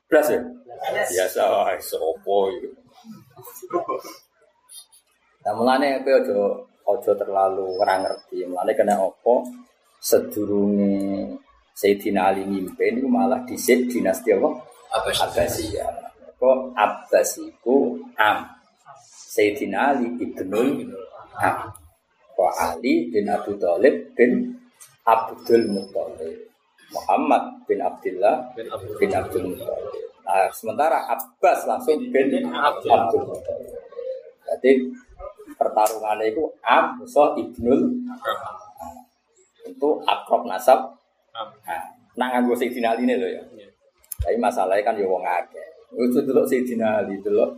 jelas ya? Biasa wah sopo itu. Nah mulane kowe ojo ojo terlalu ora ngerti. Mulane kena opo sedurunge Sayyidina Ali mimpin itu malah disik dinasti apa Abbasiyah. Kok Abbas iku am. Sayyidina Ali ibnul am. Kok Ali bin Abu Thalib bin Abdul Muthalib. Muhammad bin Abdullah Bin Abdul bin Abdul Muthalib. Nah, sementara Abbas langsung bin Abdul Muthalib. Jadi pertarungannya itu Am, so Ibnul itu akrab nasab. Nah, nah nganggo Sayyidina Ali ini loh ya. Iya. Tapi masalahnya kan ya wong akeh. Ojo delok Sayyidina Ali delok.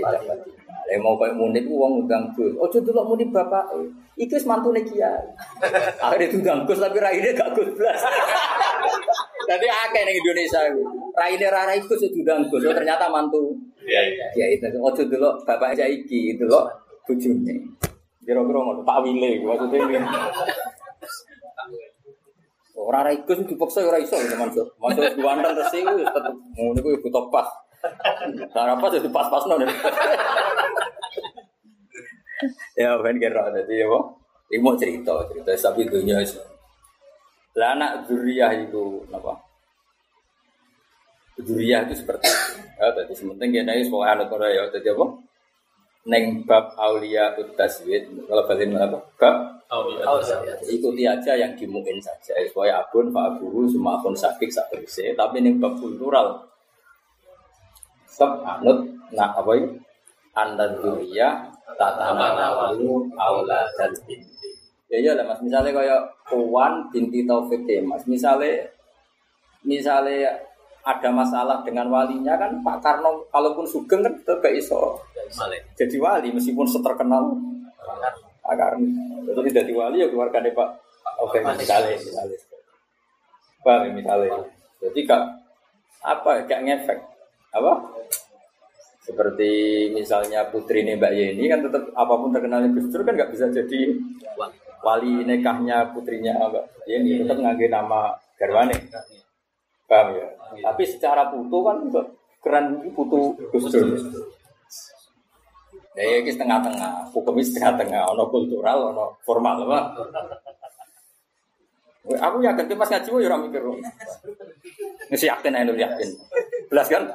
Lah mau koyo munib wong undang Gus. Ojo delok munib bapak. Iki wis mantune kiai. Akhirnya diundang Gus tapi raine gak Gus blas. Jadi akeh ning Indonesia iku. Raine ra rai Gus diundang Gus. Oh, ternyata mantu. Iya, iya. Kiai itu ojo delok bapak saiki delok bojone. Kira-kira ngono Pak Wile maksudnya ini. Ora ra ikut dipaksa ora iso ya Mansur. Mansur diwanten resi ku tetep ngono ku butuh pas. Cara pas jadi pas-pasno. ya ben kira dadi ya? Iki mau cerita, cerita sapi dunia iso. Lah anak zuriyah itu apa? Zuriyah itu seperti itu. Ya, tadi sementing kene wis pokoke anut ora ya dadi apa? Neng bab aulia utaswid kalau balen apa? Bab. Ikuti aja yang dimungkin saja. Supaya abun pak abuhu semua akun sakit sak bersih tapi ini bab kultural. Stop anut nah apa ini? Anda dunia tata nawalu aula dan binti. Ya iya lah mas. Misalnya kayak Puan binti Taufik mas. Misalnya misalnya ada masalah dengan walinya kan Pak Karno kalaupun sugeng kan tetap iso jadi wali meskipun seterkenal agar itu tidak diwali ya keluarga Pak. Oke misalnya misalnya. Paham ya, misalnya. Jadi gak apa gak ngefek. Apa? Seperti misalnya putri ini Mbak Yeni kan tetap apa pun terkenalnya Gus Dur kan nggak bisa jadi wali. nikahnya putrinya Mbak Yeni tetap ngangge nama garwane. Paham ya? Tapi secara putu kan keren putu Gus Dur Ya ini setengah-tengah, hukumnya setengah-tengah, ono kultural, ono formal, apa? Aku yakin tuh pas ngaji, ya orang mikir, ngisi yakin aja yakin, belas kan?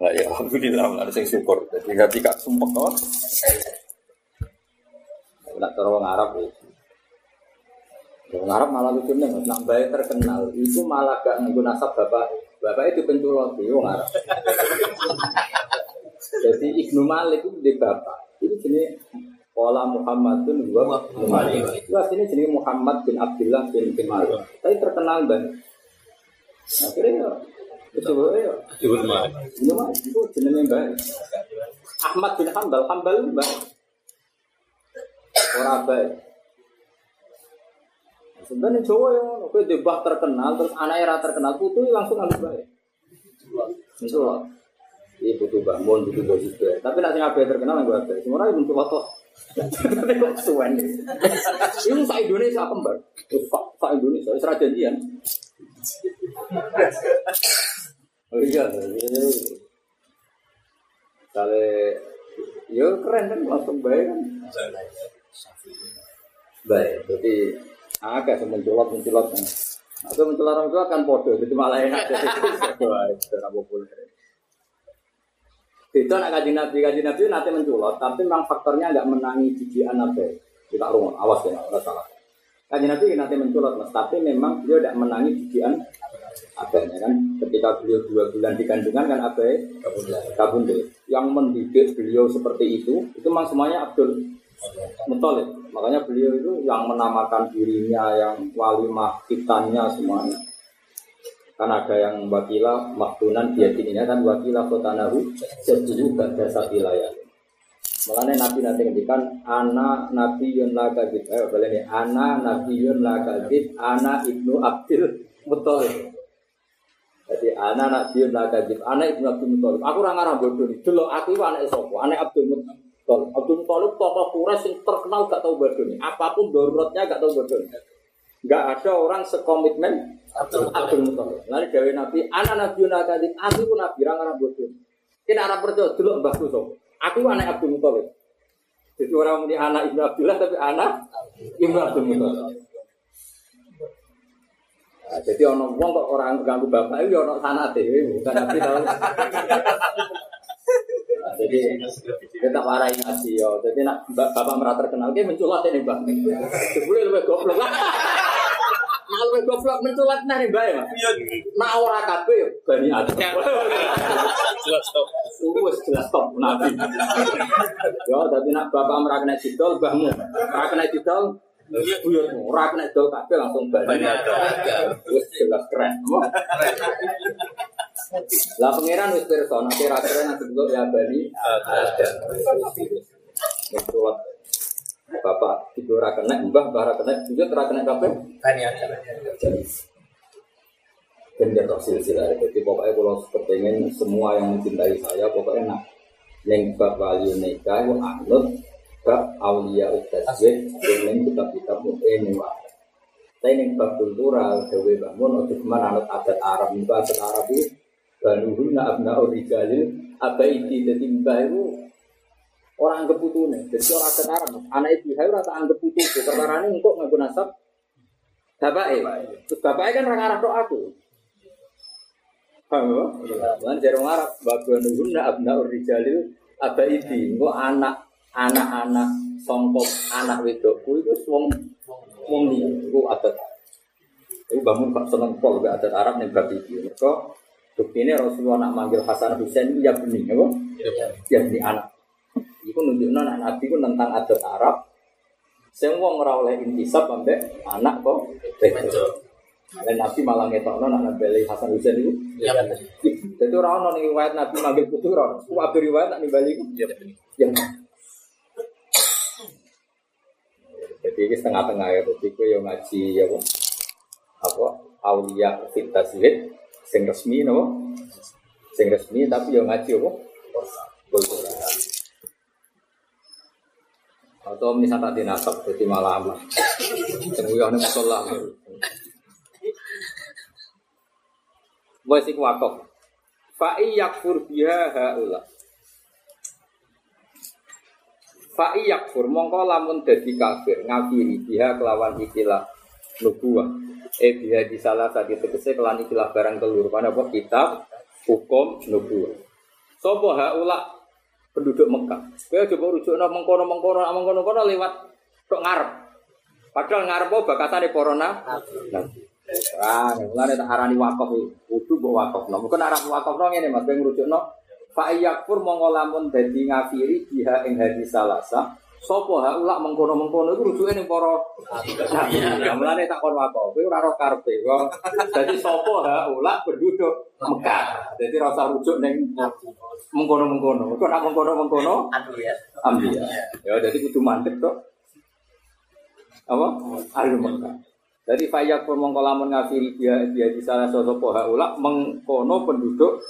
Nah, ya alhamdulillah, ada yang syukur, jadi nggak tidak sumpah kok. Tidak terlalu Arab ya. Orang Arab malah lucunya, nak baik terkenal, itu malah gak nganggo nasab bapak, bapak itu penculot, itu orang Arab. Jadi Ibnu Malik itu di bapak. Itu jenis Wala Muhammadun wa Malik. Itu aslinya jenis Muhammad bin Abdullah bin bin Malik. Tapi terkenal banget. Akhirnya ya, itu ya. Sebut Malik. Ibnu Malik itu jenisnya baik. Ahmad bin Hambal, Hambal itu baik. Orang baik. Sebenarnya Jawa yang oke debah terkenal, terus anaknya terkenal, putu langsung harus baik. Misal Iya butuh bangun, butuh bos juga. Tapi nak sing abe terkenal yang gue abe. Semua orang bentuk foto. Tapi kok suwen. Ini sa Indonesia kembar. Sa Indonesia, serah janjian. Oh iya, Kale, yo keren kan langsung baik kan. Baik, jadi agak semenculot menculot kan. Atau menculot orang tua kan podo, jadi malah enak jadi wah itu populer. Itu nak kaji nabi, kaji nabi nanti menculot, tapi memang faktornya agak menangi jijian nabi. Kita rumah, awas ya, nggak salah. Kaji nabi nanti menculot, mas, tapi memang beliau tidak menangi jijian abahnya kan. Ketika beliau dua bulan di kandungan kan abai kabundel. Yang mendidik beliau seperti itu, itu memang semuanya Abdul Muthalib. Makanya beliau itu yang menamakan dirinya, yang walimah kitannya semuanya. Kan ada yang wakila maktunan dia ini kan wakila kotanahu setuju pada wilayah. Makanya Nabi nanti ngendikan ana Nabi yun la kadib. Ayo boleh nih ana Nabi yun la kadib. Ana ibnu Abdul Muthalib. Jadi ana Nabi yun la kadib. Ana ibnu Abdul Muthalib. Aku orang arah bodoh nih. Dulu aku itu anak sopo. Anak Abdul Muthalib. Abdul Muthalib tokoh Quraisy yang terkenal gak tahu bodoh nih. Apa pun daruratnya gak tahu bodoh nih. Gak ada orang sekomitmen Abdul Muthalib. Lalu gawe Nabi, anak Nabi yun la kadib. Aku pun Nabi orang arah bodoh. Kita arah percaya dulu mbahku sopo. Aku anak Abdul Muthalib. Jadi orang ini anak Ibnu Abdullah tapi anak Ibnu Abdul Muthalib. Nah, jadi ono wong kok orang ganggu bapak itu ono sanate bukan nabi tahu. Jadi kita warai ngaji yo. Jadi nak bap- bapak merata terkenal, dia menculat ini bang. Sebelum lebih goblok lebih goblok menculat nih mbak ya. Nah ora kabeh yo bani adam. Jelas stop. Wes jelas top nabi. Yo, tapi nak bapak merah kena didol, mbahmu. Ora kena didol, buyutmu. Ora kena kabeh langsung bani adam. Wes jelas keren. Lah pangeran wis pirsa, nek ora keren nanti dulu ya bani adam. Wis sholat. Bapak tidur ora kena, mbah mbah ora kena, buyut ora kena kabeh. Bener toh silsilah. Jadi pokoknya kalau kepengen semua yang mencintai saya Pokoknya nak Neng bab wali nikah itu anut Bab aulia utaswid Neng kitab-kitab mu'in yang wadah Tapi neng bab kultural Dewi bangun Ojo ke mana anut adat Arab. Itu adat Arab itu Banuhuna abna urijalil Abaiti Jadi mbah itu Orang anggap putune Jadi orang adat Arab Anak ibu saya rasa anggap putu Perkara ini kok ngaku nasab Bapaknya Terus bapaknya kan orang arah doa aku Paham ya? Lan dari orang Arab, babanuhunna abna urijalil abaidi. Engko anak anak-anak songkok anak wedokku itu wong wong liya, iku adat. Iku bangun gak seneng pol gak adat Arab ning bab iki. Mergo buktine Rasulullah nak manggil Hasan Husain ya bening, apa? Ya bening anak. Iku nunjukno anak Nabi ku tentang adat Arab. Sing wong ora oleh intisab ambek anak kok. Dan Nabi malah ngetokno nak nambeli Hasan Husain itu. Jadi orang ono nih riwayat Nabi manggil putu ron. Ku abe riwayat nak nimbali itu. Ya. Jadi ini setengah-tengah ya. Jadi gue yang ngaji ya apa? Apa? Aulia fit taswid. Sing resmi no? Sing resmi tapi yang ngaji apa? Kultural. Atau misalnya tadi nasab, jadi malah aman. Tenguyah nih musola. Wes iku wakaf. Fa yakfur biha haula. Fa yakfur mongko lamun dadi kafir ngafiri biha kelawan ikilah nubuwah. Eh biha di salah tadi tegese kelan ikilah barang telur. Pada apa kitab hukum nubuwah. Sopo haula penduduk Mekah. Kowe coba rujuk nang mengkono-mengkono mengkono-kono lewat tok ngarep. Padahal ngarep bakatane para nabi. Ah, mulane tak arani wakaf kudu mbok wakafno. Mungkin arah wakafno ngene Mas, ben ngrujukno fa yakfur mongko lamun dadi ngafiri biha ing hadis salasa. Sopo ha ulak mengkono-mengkono iku rujuke ning para nabi. Ya mulane tak kon wakaf. Kowe ora roh karepe. Dadi sopo ha ulak penduduk Mekah. Dadi rasa rujuk ning mengkono-mengkono. Kok nak mengkono-mengkono ambiya. Ya dadi kudu mandek to. Apa? Ahli Mekah. Jadi fayak pun mongko lamun ngafiri dia dia di salah sosok poha ulak mengkono penduduk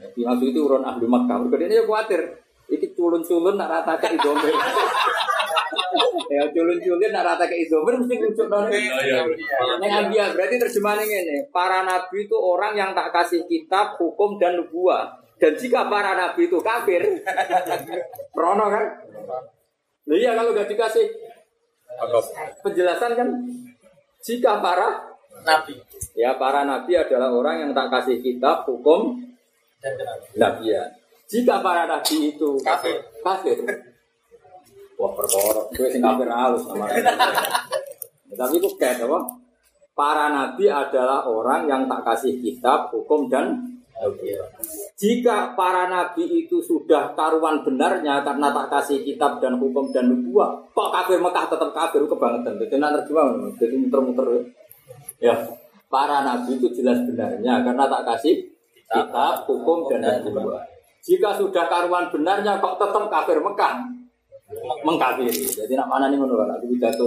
Jadi maksud itu urun ahli Makkah. Mereka ini ya khawatir. Iki culun-culun nak rata ke idomir. ya culun-culun nak rata ke idomir mesti rujuk nol. Neng ambia berarti terjemahannya ini. Para nabi itu orang yang tak kasih kitab, hukum dan nubuah. Dan jika para nabi itu kafir, Rono kan? Lah iya kalau gak dikasih penjelasan kan jika para Nabi. ya para nabi adalah orang yang tak kasih kitab hukum Dan kenapa? nabian jika para nabi itu Kafir. kafir wah perkara gue sing kafir halus sama tapi itu kayak apa para nabi adalah orang yang tak kasih kitab hukum dan jika para nabi itu sudah taruhan benarnya karena tak kasih kitab dan hukum dan nubuah, kok kafir Mekah tetap kafir kebangetan. Jadi nak terjemah, jadi muter-muter. Ya, para nabi itu jelas benarnya karena tak kasih kitab, hukum dan nubuah. Jika sudah taruhan benarnya kok tetap kafir Mekah, mengkafiri. Jadi nak mana nih menurut aku pidato.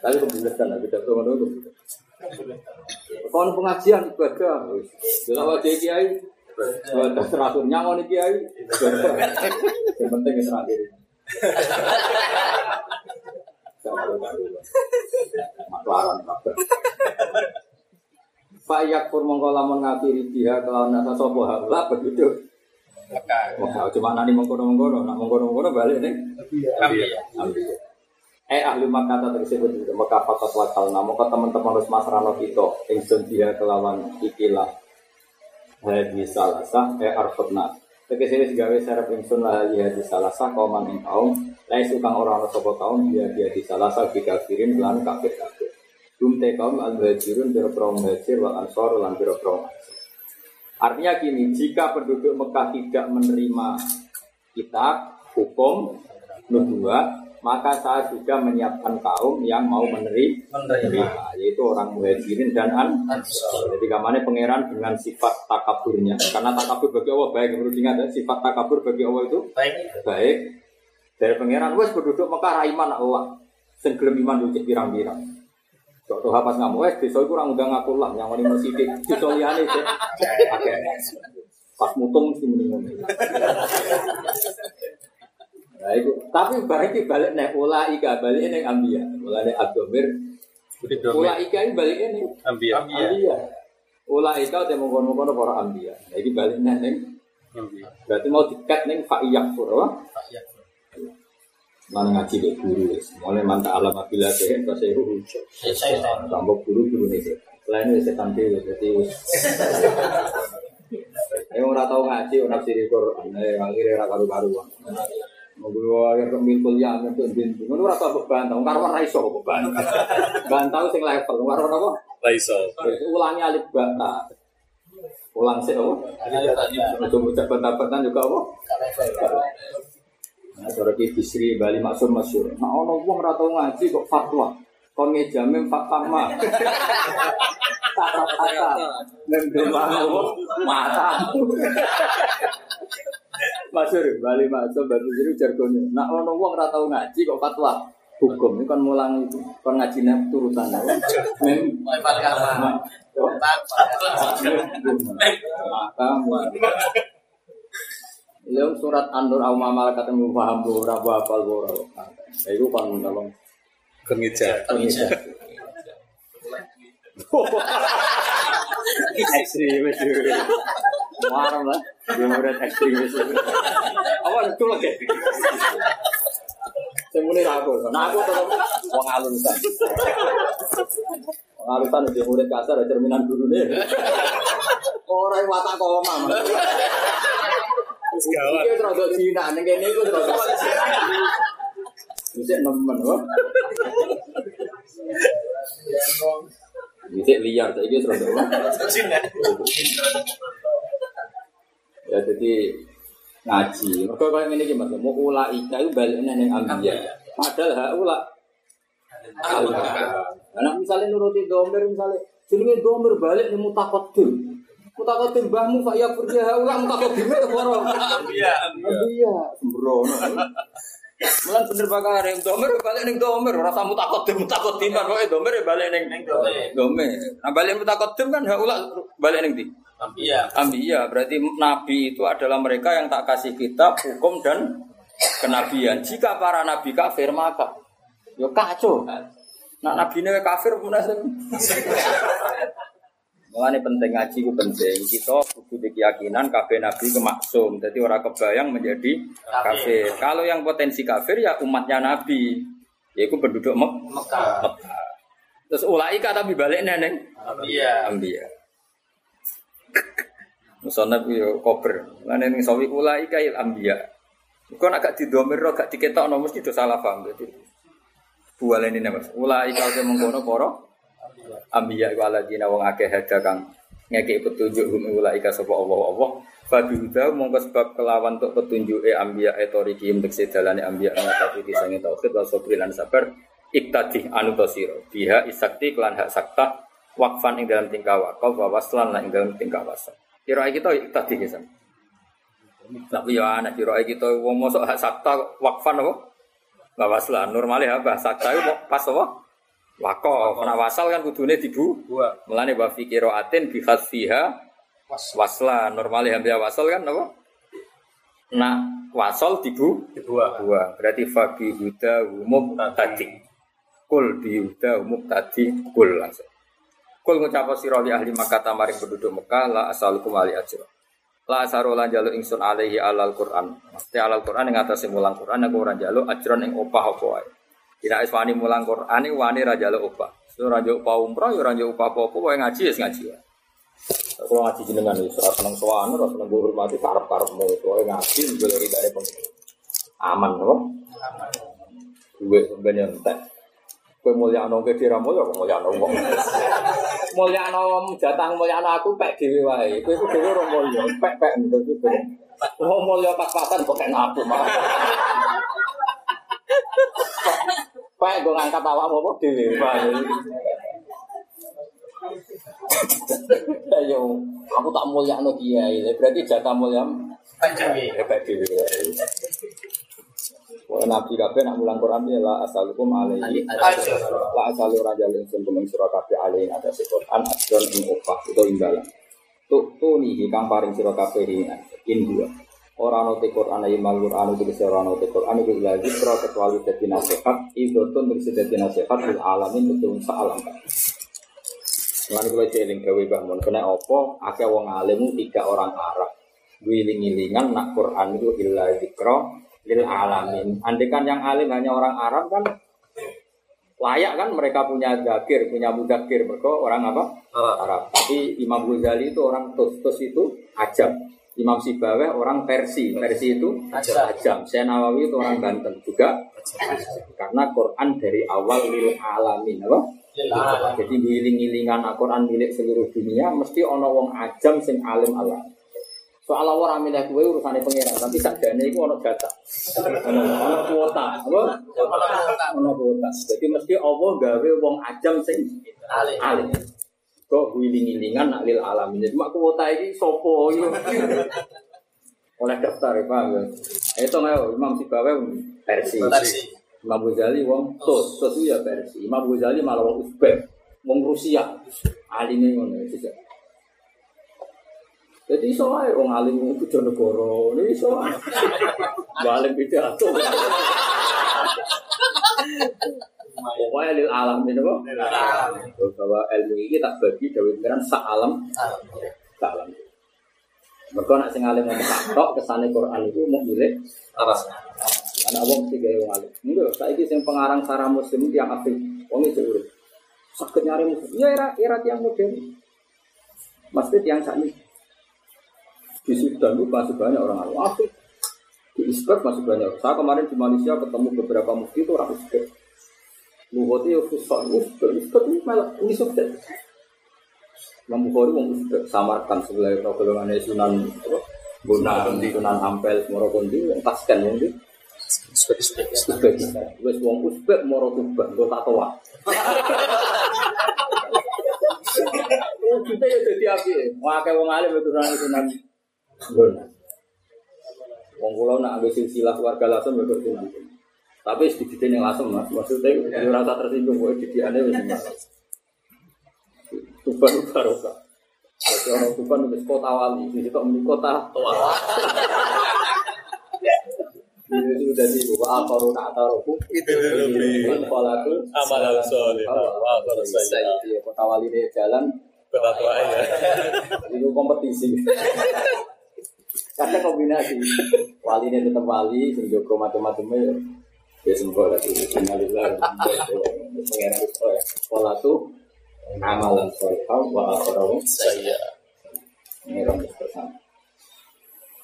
Tapi kebuletan, pidato menurut. Kon pengajian ibadah, jelas wajah kiai, teratur nyangon nih kiai, yang penting yang terakhir. Maklaran kabar. Fayak pur mongko lamun ngafiri dia kalau nasa sopo haula penduduk. Wah, cuma nani mengkono mengkono, nak mengkono mengkono balik nih. Nabi. Ambil. Eh ahli Makkah tak tersebut di Mekah fakat wakal namun kau teman-teman harus masrano kita. Ingsun dia kelawan ikilah. Hadi salasa eh arfutna Tegese wis gawe serep ingsun lah ya di salasa kauman ing kaum. Lai sukang orang ana sapa kaum? Dia dia di salasa bi kafirin lan kafir kafir Dum te kaum al muhajirun biro pro muhajir wal ansor lan biro pro Artinya gini, jika penduduk Mekah tidak menerima kitab, hukum, nubuah, maka saya juga menyiapkan kaum yang mau meneri- menerima, yaitu orang muhajirin dan an. Jadi kamane pangeran dengan sifat takaburnya, karena takabur bagi Allah baik, menurut ingat ya, sifat takabur bagi Allah itu Baik. baik. Dari pangeran, wes penduduk Mekah raiman Allah, sing gelem iman cek pirang-pirang. Kok tuh pas ngamu wes desa iku ora ngundang aku lah, yang wani masjid, desa liyane cek. Oke. Pas mutung muni ngono. Nah, itu. Tapi bareng iki balik nek ula ika balik ning ambia. Ula nek abdomir. Ula ika iki balik ning Ambia. ambia. Ula ika te mongkon-mongkon para ambia. Nah, iki balik ning Ambia. berarti mau dikat ning fa'iyak fur. Mana ngaji deh guru wis. Mulai manta alam apabila teh ke seru. Saya Tambah guru guru nih sih. Selain itu setan dewe jadi wis. Ayo ora tau ngaji ora siri Quran. Eh akhirnya ora karu-karuan. Ngobrol akhir kemil kuliah untuk bintu. Ngono ora tau bantah. Wong karo ora iso kok bantah. Bantah sing level. Karo apa? Terus Ulangi alif bata. Ulang sih apa? Untuk ucap bantah-bantah juga apa? Nah, cara ki bisri Bali maksud masyur. Nah, ono wong ora tau ngaji kok fatwa. Kon ngejame fatwa mah. Kata-kata. Nembel mata. Masyur Bali maksud Bali jadi jargonnya. Nah, ono wong ora tau ngaji kok fatwa. Hukum ini kan mulang itu, kan ngaji turutan. Mem Lalu surat An-Nur au mamal ketemu paham ora apa apa ora. Ya iku kan tolong Kemeja. ekstrim wis. Marah lah. Dia murid ekstrim wis. Apa itu lagi? Mulai aku, nah aku tetap wong alusan. Wong alusan dia murid kasar, cerminan dulu nih. Orang watak koma. Gawat. Iki terus Cina, ning kene iku terus. Bisa nemen kok. Bisa liar, saya terus terus. Ya jadi ngaji. Mereka kalau ini gimana? Mau ula ika itu balik neng ambiya. Padahal hak ula. Anak misalnya nuruti domir misalnya, jadi domir balik nih mutakotim. Mutakotim bahmu pak ya pergi hak ula mutakotim itu orang. Iya. Iya, sembrono. Mulan bener bakar yang domir balik neng domir, rasa mutakotim mutakotim kan, pokoknya domir ya balik neng domir. domir. Nah balik mutakotim kan hak ula balik neng di. Iya. Ambiya berarti nabi itu adalah mereka yang tak kasih kitab, hukum dan kenabian. Jika para nabi kafir maka yo kacau. Nah nabi ini kafir pun Mengenai penting ngaji itu penting. Kita butuh keyakinan kafir nabi itu maksum. Jadi orang kebayang menjadi kafir. Kalau yang potensi kafir ya umatnya nabi. Yaitu penduduk Mek- Mekah. Mekah. Terus ulaika tapi balik neneng. Iya. Ambiya. Musonab yo kober. Lan ning sawi kula iki il ambiya. Kok nak gak didomir gak diketokno mesti do salah paham dadi. Bualene ini Mas. Ula iki kaya mengkono para ambiya iku aladina wong akeh hada kang ngekek petunjuk hum ula ika sapa Allah Allah. Fabi huda mongko sebab kelawan untuk petunjuke ambiya etoriki untuk sedalane ambiya ngatasi disange tauhid wa sabri lan sabar iktadi anu tosiro biha isakti kelan hak sakta wakfan ing dalam tingkah wakaf wa waslan lan ing dalam tingkah wasal. Kira kita tadi kesan. Tapi ya anak kira kita wong mosok hak sakta wakfan apa? Wa waslan. Normalnya apa? Sakta pas apa? Wakaf. Nah wasal kan kudune dibu. Mulane wa fi qiraatin bi khasfiha waslan. Normalnya hamzah wasal kan apa? Nah, wasal dibu dua. Berarti fa bi huda umum tadi. Kul bi huda umum tadi kul langsung. Kul ngucap sira li ahli Makkah tamaring penduduk Mekah la asalukum ali ajra. La asaru lan jalu ingsun alaihi alal Quran. Mesti alal Quran ing atase mulang Quran aku ora jalu ajron ing opah apa wae. Tidak es wani mulang Quran ini wani raja lo upah. So raja upah umroh, ya raja upah apa-apa, wae ngaji ya ngaji ya. Kalau ngaji jenengan itu serasa seneng sowan, serasa seneng gue hormati karep karep mau itu wae ngaji, dari dari pengen aman loh. Gue sebenarnya entek. Gue mulia nong ke dira mulia, kok mulia nong wong. Nong jatah mulia aku pek dewi wae. Gue itu dewi orang mulia, pek pek gitu. Oh mulia pas-pasan kok kena aku mah. Pak, gue ngangkat awak mau dewi. Ayo, aku tak mulia no kiai. Berarti jatah mulia hebat dewi. Wah, Nabi kabeh nak mulang Quran ya la asalukum alaihi. La asalu raja ingsun kumeng sira kabeh alaihi ada si Quran adon ing upah utawa imbalan. Tuk tuni kang paring sira kabeh in dua. Ora ana te Quran ayi mal Quran itu bisa ora ana te Quran itu lagi pro kecuali dadi nasihat idotun terus dadi nasihat fil alamin betul alam. Lan kula celing gawe bangun kena opo akeh wong alim tiga orang Arab. Wiling-wilingan nak Quran itu illa zikra lil alamin. Andai kan yang alim hanya orang Arab kan layak kan mereka punya zakir, punya mudakir mereka orang apa? Arab. Tapi Imam Ghazali itu orang tus, tus itu ajam. Imam Sibaweh orang Persi, Persi itu ajam. Saya Nawawi itu orang Banten juga karena Quran dari awal lil alamin apa? Jadi wiling-wilingan Al-Quran milik seluruh dunia mesti ono wong ajam sing alim alam. Soal Allah ora milih kowe urusane pangeran, tapi iku ono jatah. Ono ono kuota? Ono kuota. Jadi mesti Allah gawe wong ajam sing alim. Kok wiling-wilingan nak lil alamin. Mak kuota iki sopo yo. Oleh daftar ya, paham ya? Itu ayo Imam Sibawe versi. Imam Ghazali wong tos, tos itu ya versi. Imam Ghazali malah wong Uzbek, wong Rusia. Alime ngono ya. Jadi iso ae wong alim wong Bojonegoro, ini iso. Balik pidato. Pokoknya lil alam ini apa? Bahwa ilmu ini tak bagi David Miran sak alam, sak alam. Mereka nak sing alim ngomong tok kesane Quran itu mau milik Atas. anak wong tiga wong alim. Saya ini sing pengarang sarah muslim tiang apik, wong itu urip. Sakit nyari muslim, ya era era tiang modern. Mesti tiang saat ini di Sudan itu masih banyak orang alim di Uzbek masih banyak saya kemarin di Malaysia ketemu beberapa mufti itu orang Luhutnya ya Uzbek Uzbek itu malah ini sukses Imam Bukhari mau Uzbek samarkan sebelah golongan Sunan Bonan, Sunan Ampel, Morokondi, yang taskan yang di Uzbek Wes wong Uzbek moro Tuban, gue tak Oh, kita ya jadi api, wah kayak wong alim itu nanti sunan. Wong kula nak ambil silsilah keluarga langsung ya. Tapi sedikit yang langsung mas, maksudnya ya rasa tersinggung, gue didiannya wis Tuban barokah. Jadi orang Tuban wis kota wali, di situ menjadi kota. Wali. Ini sudah di bawah apa? Runa atau ruku Itu lebih Kepala itu. Amal soleh. Wah, kalau saya Kota wali ini jalan. Kota tua ya. itu kompetisi. Kadang kombinasi. Wali ini tetap wali, sing joko macam-macamnya ya sembah lagi. Innalillah. Pengen itu Pola tuh amalan solehah wa akhirahu Saya. ini rambut bersama.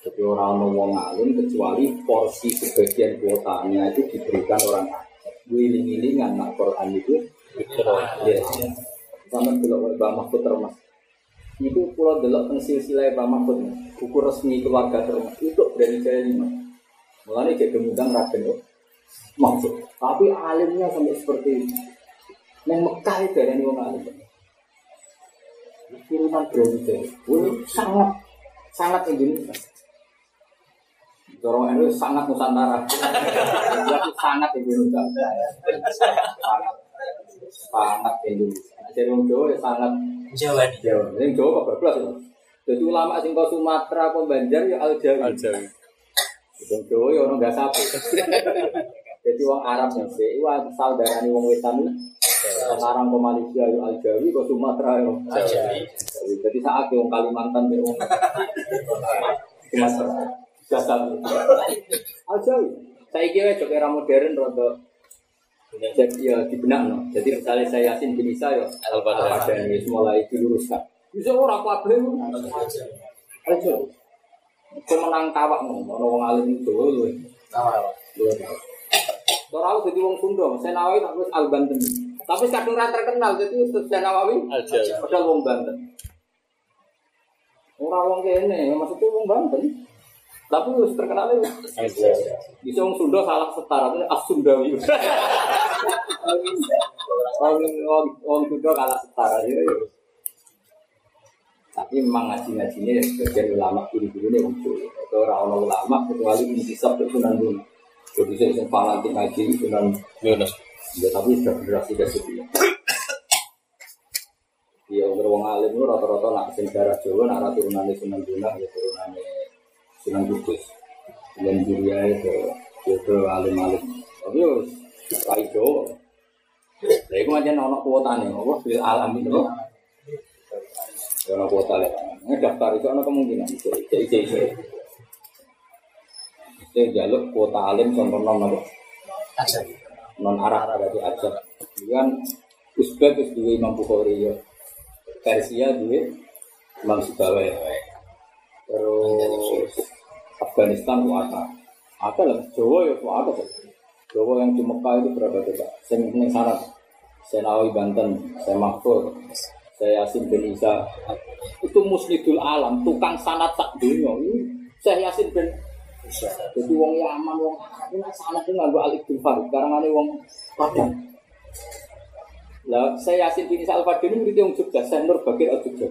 Jadi orang mau ngalim kecuali porsi sebagian kuotanya itu diberikan orang. Wiling-wilingan nak Quran itu ya. Sama dulu Mbak Mahfud termas. Itu pulau delok teng silsilah Mbak Mahfud. Buku resmi keluarga termas itu dari jaya lima. Mulanya kayak gemudang raden Mahfud. Tapi alimnya sampai seperti itu. Yang Mekah itu ada orang alim. Turunan Brunei. Ini sangat sangat Indonesia. Dorong itu sangat Nusantara. Itu sangat Indonesia. Sangat sangat Indonesia. Jadi orang Jawa ya sangat Jawa Jawa. Yang Jawa kok berblas itu. Jadi ulama sing kau Sumatera, kau Banjar ya Al Jawi. Aljawi. Yang Jawa ya orang gak sapu. Jadi orang Arab yang sih, wah saudara nih orang Wetan sekarang ke Malaysia ya Al Jawi, ke Sumatera Jawi. Jadi saat yang Kalimantan ya orang Sumatera. Jasa Al Jawi. Saya kira juga era modern rada Jadi ya di benak no. Jadi misalnya saya Yasin bin Isa ya Al-Badani mulai diluruskan. Bisa orang kabeh aja. Kau menang mau, mau wong alim itu lu. Ora aku jadi wong Sunda, saya Nawawi tak terus Al Banten. Tapi kadang ra terkenal jadi saya Nawawi padahal wong Banten. Ora wong kene, maksudnya wong Banten. Tapi wis terkenal itu. Aja. Bisa wong Sunda salah setara itu as Sundawi. Wong Sunda kalah setara itu. Tapi memang ngaji-ngajinya sebagian ulama guru-guru ini wong Sunda. Itu orang ulama kecuali intisab ke Sunan Gunung. Jadi saya fanatik ngaji Sunan Yunus. Ya tapi sudah generasi ke sepuluh. Iya, untuk wong alim itu rata-rata nak sing darah Jawa, nak rata turunannya Sunan Gunung, ya turunannya Sunan Kudus. Dan Julia itu, ya itu alim-alim. Tapi ya, Rai Jawa. Lah itu aja ono kuota nih, apa fil alam itu kok. Ya ono kuota lah. Ini daftar itu ono kemungkinan. Itu, itu, itu, Itu jaluk kuota alim contoh non apa? non Arab berarti aja. Ini kan Uzbek itu dua Imam Bukhari ya. Persia dua Imam Sibawai. Terus Afghanistan itu ada. Ada lah, Jawa ya ada tuh. Jawa yang di Mekah itu berapa coba? Saya ini syarat. Saya Nawawi Banten, saya Mahfud, saya Yasin bin Isa. Itu musnidul alam, tukang sanat tak dunia. Saya Yasin bin jadi wong Yaman, wong Arab ini sana itu alif bin Farid. Sekarang ada wong Padang. Lah saya Yasin bin Isa Al Fadil ini wong Jogja, saya Nur Bakir Al Jogja.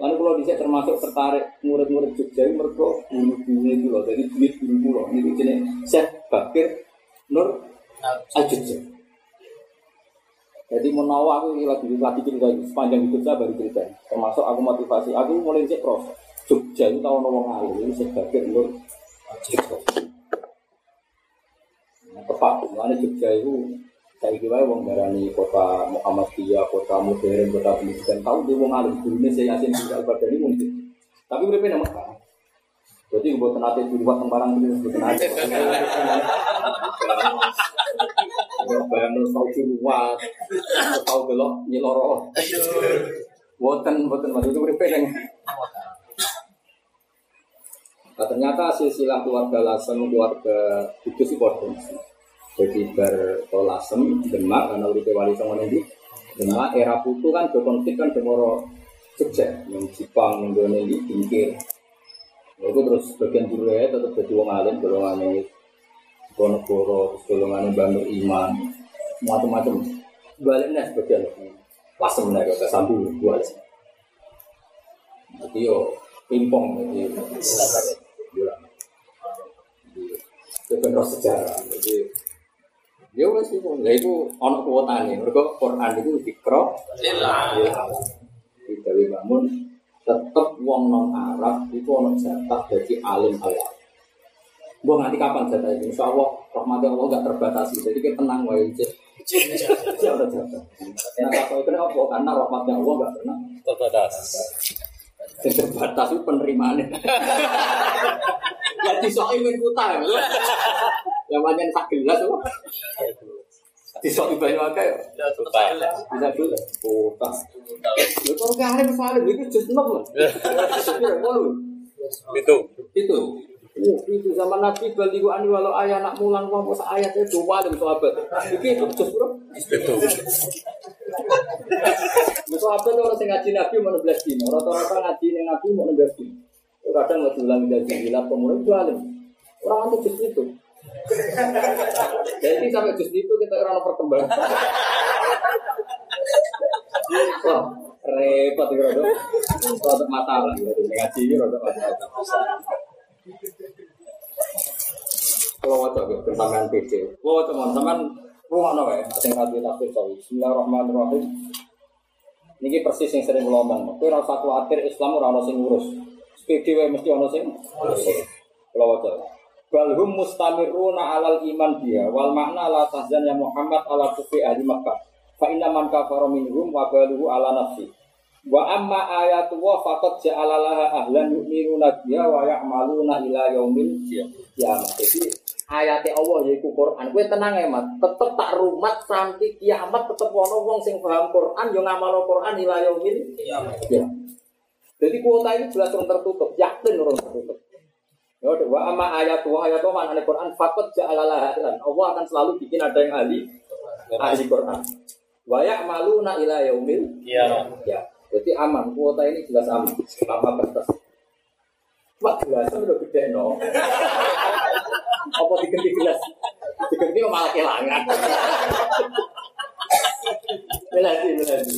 Lalu kalau di termasuk tertarik murid-murid Jogja ini mereka bulu-bulu itu loh, jadi duit bulu loh. Ini jenis saya Bakir Nur Al Jogja. Jadi mau nawa aku lagi lagi cerita ini. sepanjang hidup saya baru cerita. ini. Termasuk aku motivasi, aku mulai cek proses. Jogja itu tahu nawang alim ini Bakir Nur Nah, tepat, mana Jogja itu saya kira wong darani kota Muhammadiyah, kota modern, kota pendidikan. Tahu dia wong alim gurunya saya yasin di al badani mungkin. Tapi mereka nama Mekah. Jadi buat tenate di luar tembarang itu buat tenate. Bayang lu tahu ciluat, tahu belok nyeloro. Boten, boten, maksud itu mereka yang Nah, ternyata silsilah keluarga Lasem, keluarga itu sih kodong. Jadi bertolasem, demak, karena udah wali sama nanti. Demak, era putu kan berkonflik kan demoro Jogja, yang Jepang, yang Indonesia, Bingkir. Itu terus bagian dulu ya, tetap jadi wong alim, golongan ini Bonegoro, terus golongan Bandung Iman, macam-macam. Baliknya sebagian Lasem, nah, kata sambil dua. Jadi yo, pimpong, jadi. Itu roh sejarah. Jadi ya wes itu, ya itu ono kuota nih. Mereka Quran itu dikro, di Dewi Bangun tetap wong non Arab itu ono jatah jadi alim alam. Gue nanti kapan jatah ini? Insya Allah rahmat Allah gak terbatasi. Jadi kita tenang wae. Siapa jatah? Nah, apa itu apa? Karena rahmatnya Allah gak pernah Terbatas. Yang terbatas itu penerimaannya. ya disoi min kuta. Yang banyak sak gelas apa? Disoi banyak akeh. ya. Tuta. Bisa dulu. Kuta. Lu kok gak ada misalnya itu just enam lah. Ya. Itu. Itu. Itu zaman Nabi baliku ani walau ayah nak mulang wong posa ayat itu dan sahabat. Iki itu just bro. Itu. Itu apa tuh orang sing ngaji Nabi mau 16 dino. Rata-rata ngaji ning Nabi mau 16 dino. Kadang nggak diulang dari sembilan pemuda itu alim. Orang itu justru itu. Jadi sampai justru itu kita orang perkembangan. Wah, repot itu rodok. Rodok masalah. Ngaji ini rodok masalah. Kalau wajah gitu, tentang PC. Wajah teman-teman rumah no ya, yang radio tafsir sorry. Bismillahirrahmanirrahim. Ini persis yang sering ngomong. Kowe ora usah Islam ora ono sing ngurus. Sepedi wae mesti ono sing ngurus. Kalau wajah. Bal mustamiruna alal iman dia wal makna la tahzan ya Muhammad ala kufi ahli Makkah. Fa inna man kafara minhum wa baluhu ala nafsi. Wa amma ayatu wa faqad ja'ala laha ahlan yu'minuna biha wa ya'maluna ila yaumil qiyamah. Jadi ayate Allah yaiku Quran. Kowe tenang ya, Mat. Tetep tak rumat sampai kiamat tetep ana wong sing paham Quran yo ngamal Quran ila yaumil ya. Jadi kuota ini jelas orang tertutup, yakin orang tertutup. Ya, udah. wa amma ayat wa ayat wa mana Quran fakot ja'alalah Allah akan selalu bikin ada yang ahli ahli Quran. Wa ya'maluna ila yaumil Iya. ya. Jadi aman, kuota ini jelas aman selama batas. Wah, gelasnya udah gede no. Apa diganti gelas? Diganti malah kelangan. Melati, melati.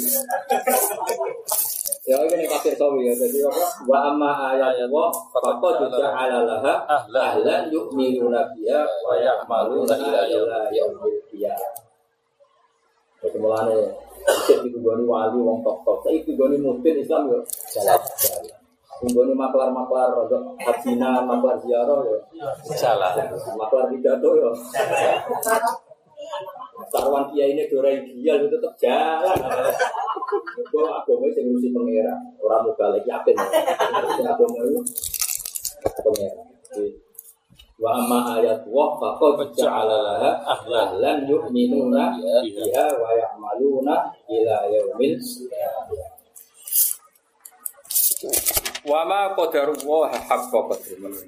Ya ini kafir sawi ya. Jadi apa? Wa amma ayat wa faqad ja'ala laha ahlan yu'minuna biha wa ya'maluna ila yaumil qiyamah. Jadi mulane cek digoni wali wong tok-tok. Saiki digoni mungkin Islam yo jalan. Digoni maklar-maklar rodok hajina, maklar ziarah yo Salah. maklar pidato yo. Sarwan kiai ini dora ideal itu tetap jalan. Gue agama sing ngurusi pangeran, orang muka lagi yakin. Sing agama itu pangeran. Jadi, Wa amma ayat wa faqad ja'ala laha ahlan yu'minuna biha wa ya'maluna ila yaumil qiyamah. Wa ma qadarullah haqqa qadri menurut